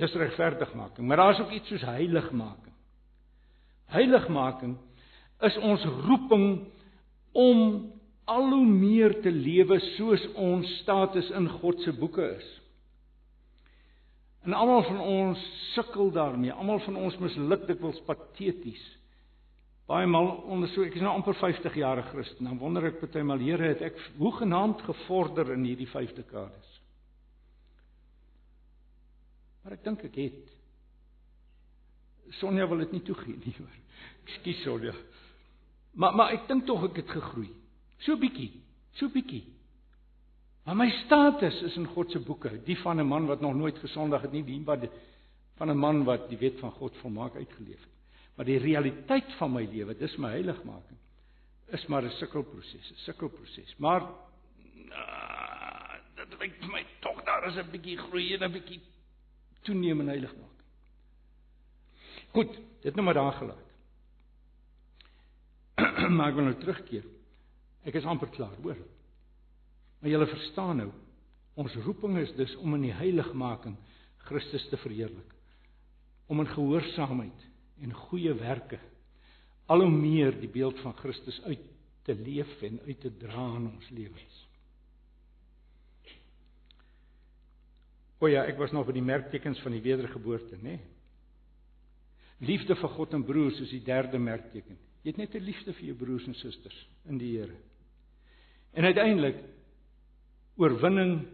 Dis regverdigmaking, maar daar's ook iets soos heiligmaking. Heiligmaking is ons roeping om al hoe meer te lewe soos ons status in God se boeke is. En almal van ons sukkel daarmee. Almal van ons misluk dikwels pateties. Baie maal onder so ek is nou amper 50 jaar Christen. Dan wonder ek partymal Here het ek hoe genaamd gevorder in hierdie 5 dekades. Maar ek dink ek het. Sonja wil dit nie toegee nie hoor. Ekskuus Sonja. Maar maar ek dink tog ek het gegroei. So bietjie. So bietjie. Maar my status is in God se boeke, die van 'n man wat nog nooit gesondig het nie, die van 'n man wat die wet van God volmaak uitgeleef het. Maar die realiteit van my lewe, dis my heiligmaking, is maar 'n sukkelproses, 'n sukkelproses. Maar uh, dit lyk vir my tog daar is 'n bietjie groei en 'n bietjie toenemende heiligmaking. Goed, dit nou maar daar gelaat. maar ek wil nou terugkeer. Ek is amper klaar, hoor. Maar julle verstaan nou, ons roeping is dus om in die heiligmaking Christus te verheerlik. Om in gehoorsaamheid en goeie werke al hoe meer die beeld van Christus uit te leef en uit te dra in ons lewens. O ja, ek was nog by die merktekens van die wedergeboorte, nê? Nee. Liefde vir God en broers is die derde merkteken. Jy het net 'n liefde vir jou broers en susters in die Here. En uiteindelik oorwinning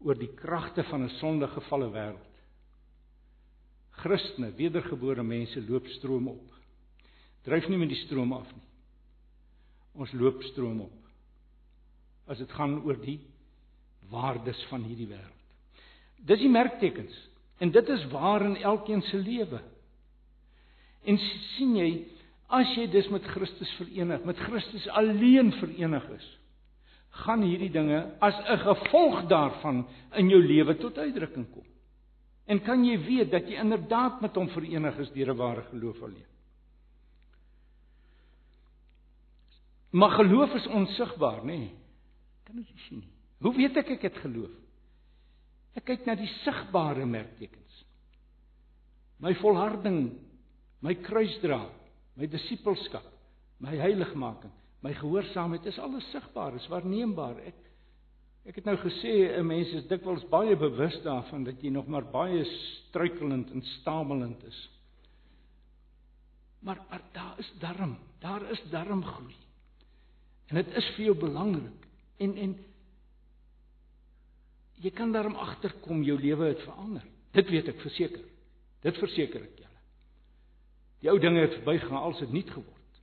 oor die kragte van 'n sondegevalle wêreld. Christene, wedergebore mense loop stroom op. Dryf nie met die stroom af nie. Ons loop stroom op. As dit gaan oor die waardes van hierdie wêreld. Dis die merktekens en dit is waar in elkeen se lewe. En sien jy, as jy dus met Christus verenig, met Christus alleen verenig is, gaan hierdie dinge as 'n gevolg daarvan in jou lewe tot uitdrukking kom. En kan jy weet dat jy inderdaad met hom verenig is deur 'n ware geloof alleen. Maar geloof is onsigbaar, nê? Nee. Kan dit sien nie. Hoe weet ek ek het geloof? Ek kyk na die sigbare merktekens. My volharding, my kruisdra, my disippelskap, my heiligmaking, my gehoorsaamheid is alles sigbaar, is waarneembaar. Ek ek het nou gesê 'n mens is dikwels baie bewus daarvan dat jy nog maar baie struikelend en stamelend is. Maar maar daar is darm, daar is darm groei. En dit is vir jou belangrik. En en jy kan daarom agterkom jou lewe het verander. Dit weet ek verseker. Dit verseker ek julle. Die ou dinge het verbygegaan, alles het nuut geword.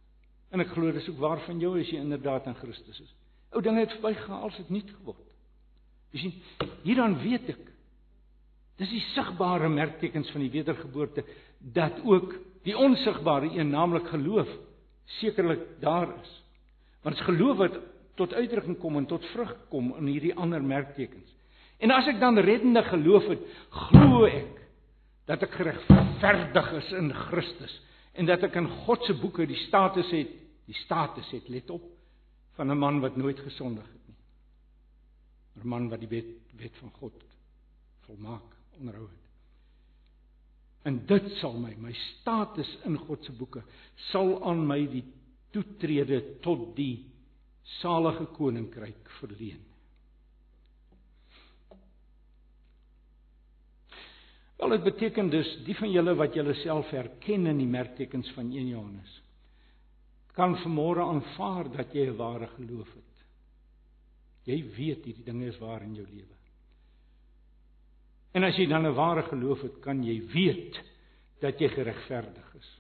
En ek glo dis ook waar van jou as jy inderdaad in Christus is. Ou dinge het verbygegaan, alles het nuut geword. Jy sien, hierdan weet ek. Dis die sigbare merktekens van die wedergeboorte dat ook die onsigbare een, naamlik geloof, sekerlik daar is. Want dit is geloof wat tot uitdrukking kom en tot vrug kom in hierdie ander merktekens. En as ek dan reddende geloof het, glo ek dat ek geregverdig is in Christus en dat ek in God se boeke die status het, die status het, let op, van 'n man wat nooit gesondig het. 'n Man wat die wet wet van God volmaak onderhou het. En dit sal my my status in God se boeke sal aan my die toetrede tot die salige koninkryk verleen. Wel dit beteken dus die van julle wat julle self herken in die merktekens van 1 Johannes kan vanmôre aanvaar dat jy 'n ware geloof het. Jy weet hierdie dinge is waar in jou lewe. En as jy dan 'n ware geloof het, kan jy weet dat jy geregverdig is.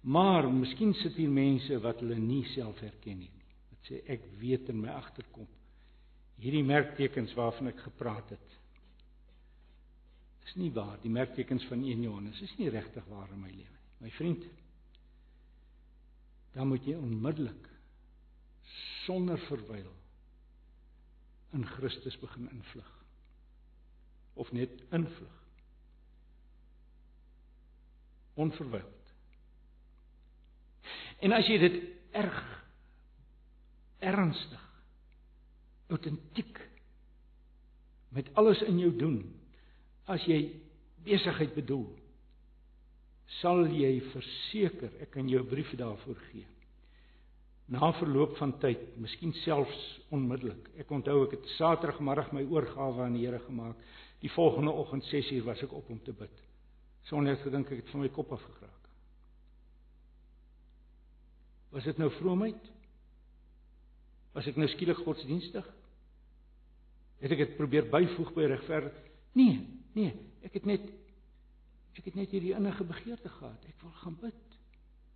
Maar miskien sit hier mense wat hulle nie self herken nie. Wat sê ek weet in my agterkom hierdie merktekens waarvan ek gepraat het Dis nie waar die merktekens van 1 Johannes is nie regtig waar in my lewe nie. My vriend, dan moet jy onmiddellik sonder verwyl in Christus begin invlug. Of net invlug. Onverwyld. En as jy dit erg ernstig autentiek met alles in jou doen as jy besigheid bedoel sal jy verseker ek kan jou 'n brief daarvoor gee na verloop van tyd miskien selfs onmiddellik. Ek onthou ek het saterdagmiddag my oorgawe aan die Here gemaak. Die volgende oggend 6uur was ek op om te bid. Sonder gedink ek het van my kop af geraak was dit nou vroomheid? Was ek nou skielik godsdienstig? Het ek dit probeer byvoeg by regverdig? Nee Nee, ek het net ek het net hierdie innige begeerte gehad. Ek wil gaan bid.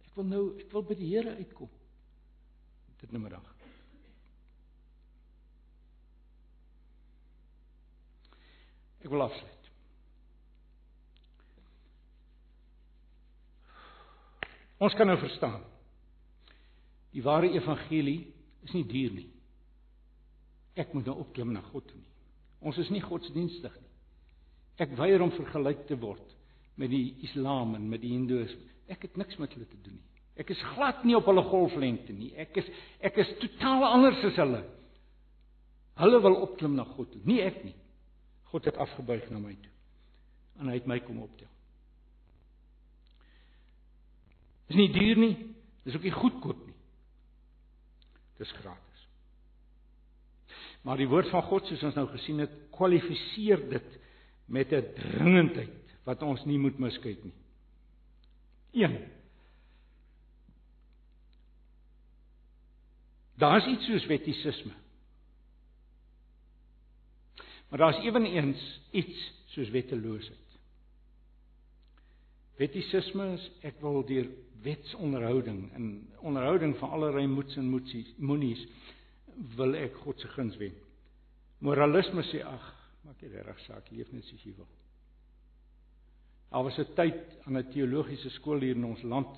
Ek wil nou ek wil by die Here uitkom. Dit nou middag. Ek wil afsluit. Ons kan nou verstaan. Die ware evangelie is nie duur nie. Ek moet nou opklim na God toe nie. Ons is nie godsdienstig nie. Ek weier om vergelyk te word met die Islam en met die Hindoeïsme. Ek het niks met hulle te doen nie. Ek is glad nie op hulle golflengte nie. Ek is ek is totaal anders as hulle. Hulle wil opklim na God toe, nie ek nie. God het afgebuig na my toe. En hy het my kom optel. Dis nie duur nie. Dis ook nie goedkoop nie. Dis gratis. Maar die woord van God soos ons nou gesien het, kwalifiseer dit met 'n dringendheid wat ons nie moet miskyk nie. 1. Daar's iets soos wettisisme. Maar daar's eweneens iets soos wetteloosheid. Wettisisme is ek wil deur wetsonderhouding en onderhouding van allerlei moets en moetsies moenies wil ek God se guns wen. Moralisme sê ag, maak nie reg saak leef net soos jy wil. Al was 'n tyd aan 'n teologiese skool hier in ons land.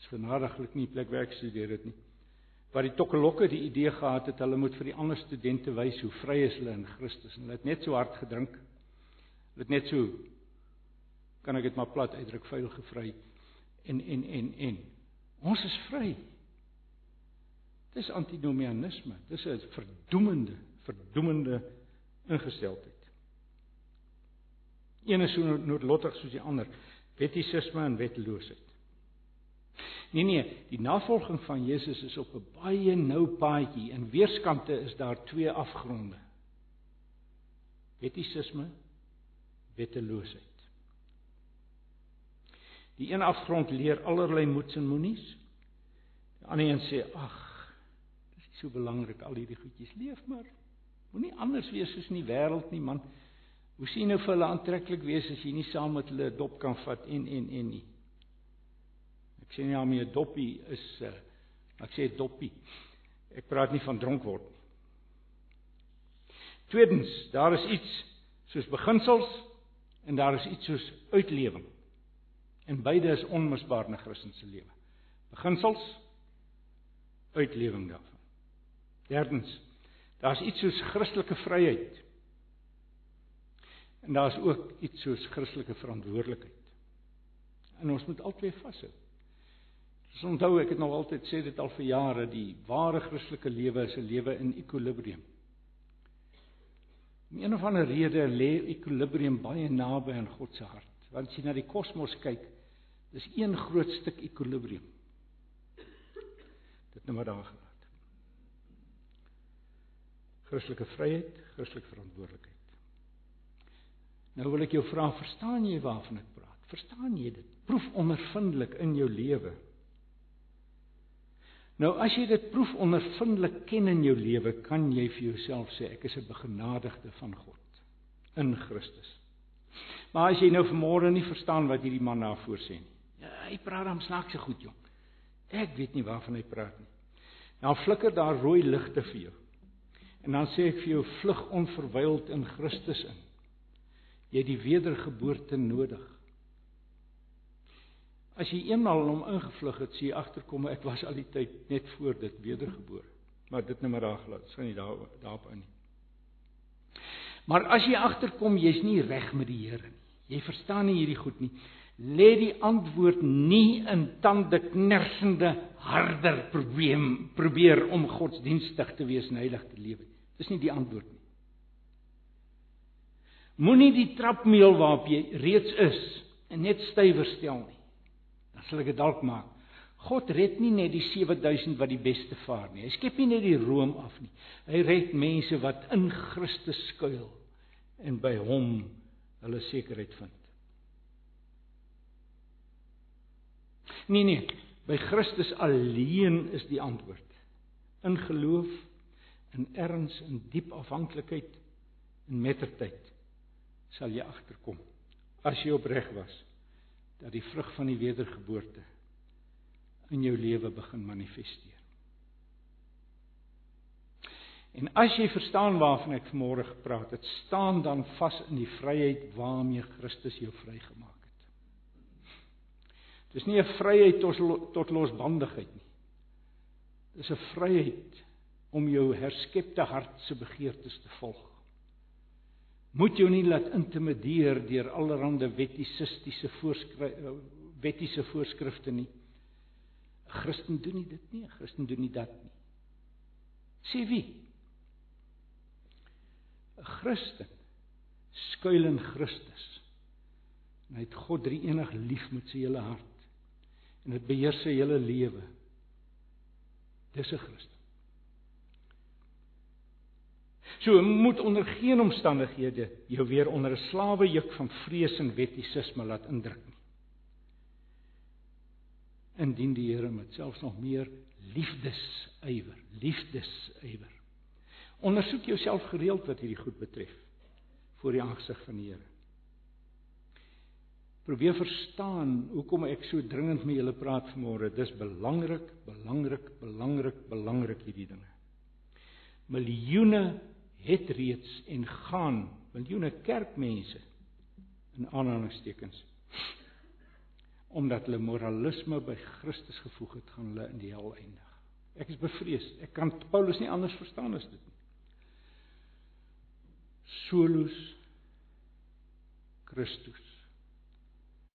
Is genadiglik nie plek werk studeer dit nie. Waar die tokkelokke die idee gehad het hulle moet vir die ander studente wys hoe vry is hulle in Christus en hulle het net so hard gedrink. Hulle het net so kan ek dit maar plat uitdruk vuil gevry en en en en ons is vry. Dis antinomianisme. Dis 'n verdoemende, verdoemende ingesteldheid. Een is so noodlottig soos die ander, wettisisme en wetteloosheid. Nee nee, die navolging van Jesus is op 'n baie nou paadjie en weerskante is daar twee afgronde. Wettisisme, wetteloosheid. Die een afgrond leer allerlei moets en moenies. Die ander een sê, "Ag, dis so belangrik al hierdie goedjies leef maar. Moenie anders wees soos in die wêreld nie, man." Hoe sien nou vir hulle aantreklik wees as jy nie saam met hulle dop kan vat en en en nie. Ek sê nie daarmee 'n doppie is uh, ek sê doppie. Ek praat nie van dronk word nie. Tweedens, daar is iets soos beginsels en daar is iets soos uitlewing. En beide is onmisbaar in 'n Christen se lewe. Beginsels uitlewing daarvan. Derdens, daar's iets soos Christelike vryheid En daar's ook iets soos Christelike verantwoordelikheid. En ons moet albei vashou. Ons onthou ek het nog altyd sê dit al vir jare, die ware Christelike lewe is 'n lewe in ekwilibrium. Om een of ander rede lê ekwilibrium baie naby aan God se hart. Want as jy na die kosmos kyk, dis een groot stuk ekwilibrium. Dit nou maar daar gelaat. Christelike vryheid, Christelike verantwoordelikheid. Nou wil ek jou vra, verstaan jy waarvan ek praat? Verstaan jy dit? Proef ondervindelik in jou lewe. Nou as jy dit proef ondervindelik ken in jou lewe, kan jy vir jouself sê ek is 'n begenadigde van God in Christus. Maar as jy nou vanmôre nie verstaan wat hierdie man daarvoor sê nie. Ja, hy praat dan snaakse goed, jong. Ek weet nie waarvan hy praat nie. Nou flikker daar rooi ligte vir jou. En dan sê ek vir jou vlug onverwyld in Christus in jy het die wedergeboorte nodig. As jy eenmal hom ingevlug het, sien jy agterkom ek was al die tyd net voor dit wedergebore. Maar dit nou maar daar gelaat, sien jy daar daarop in. Maar as jy agterkom jy's nie reg met die Here nie. Jy verstaan nie hierdie goed nie. Lê die antwoord nie in tande knersende harder probleem probeer om godsdienstig te wees en heilig te lewe. Dis nie die antwoord nie. Moenie die trapmeel waarop jy reeds is en net stywer stel nie. Sal ek dit dalk maak. God red nie net die 7000 wat die beste vaar nie. Hy skep nie net die room af nie. Hy red mense wat in Christus skuil en by hom hulle sekerheid vind. Nee nee, by Christus alleen is die antwoord. In geloof, in erns, in diep afhanklikheid en mettertyd sal jy agterkom as jy opreg was dat die vrug van die wedergeboorte in jou lewe begin manifesteer. En as jy verstaan waarvan ek vanmôre gepraat het, staan dan vas in die vryheid waarmee Christus jou vrygemaak het. Dis nie 'n vryheid tot tot losbandigheid nie. Dis 'n vryheid om jou herskepte hart se begeertes te volg moet jou nie laat intimideer deur allerlei wettisistiese voorskryf wettiese voorskrifte nie. 'n Christen doen nie dit nie, 'n Christen doen nie dat nie. Sê wie? 'n Christen skuil in Christus. En hy het God drie enig lief met sy hele hart. En dit beheer sy hele lewe. Dis 'n Christen. So moet onder geen omstandighede jou weer onder 'n slawejuk van vrees en wettisisme laat indruk nie. Indien die Here met selfs nog meer liefdesywer, liefdesywer. Ondersoek jouself gereeld wat hierdie goed betref voor die aangesig van die Here. Probeer verstaan hoekom ek so dringend met julle praat vanmôre. Dis belangrik, belangrik, belangrik, belangrik hierdie dinge. Miljoene het reeds en gaan miljoene kerkmense in aanhalingstekens omdat hulle moralisme by Christus gevoeg het gaan hulle in die hel eindig. Ek is bevrees. Ek kan Paulus nie anders verstaan as dit nie. Solus Christus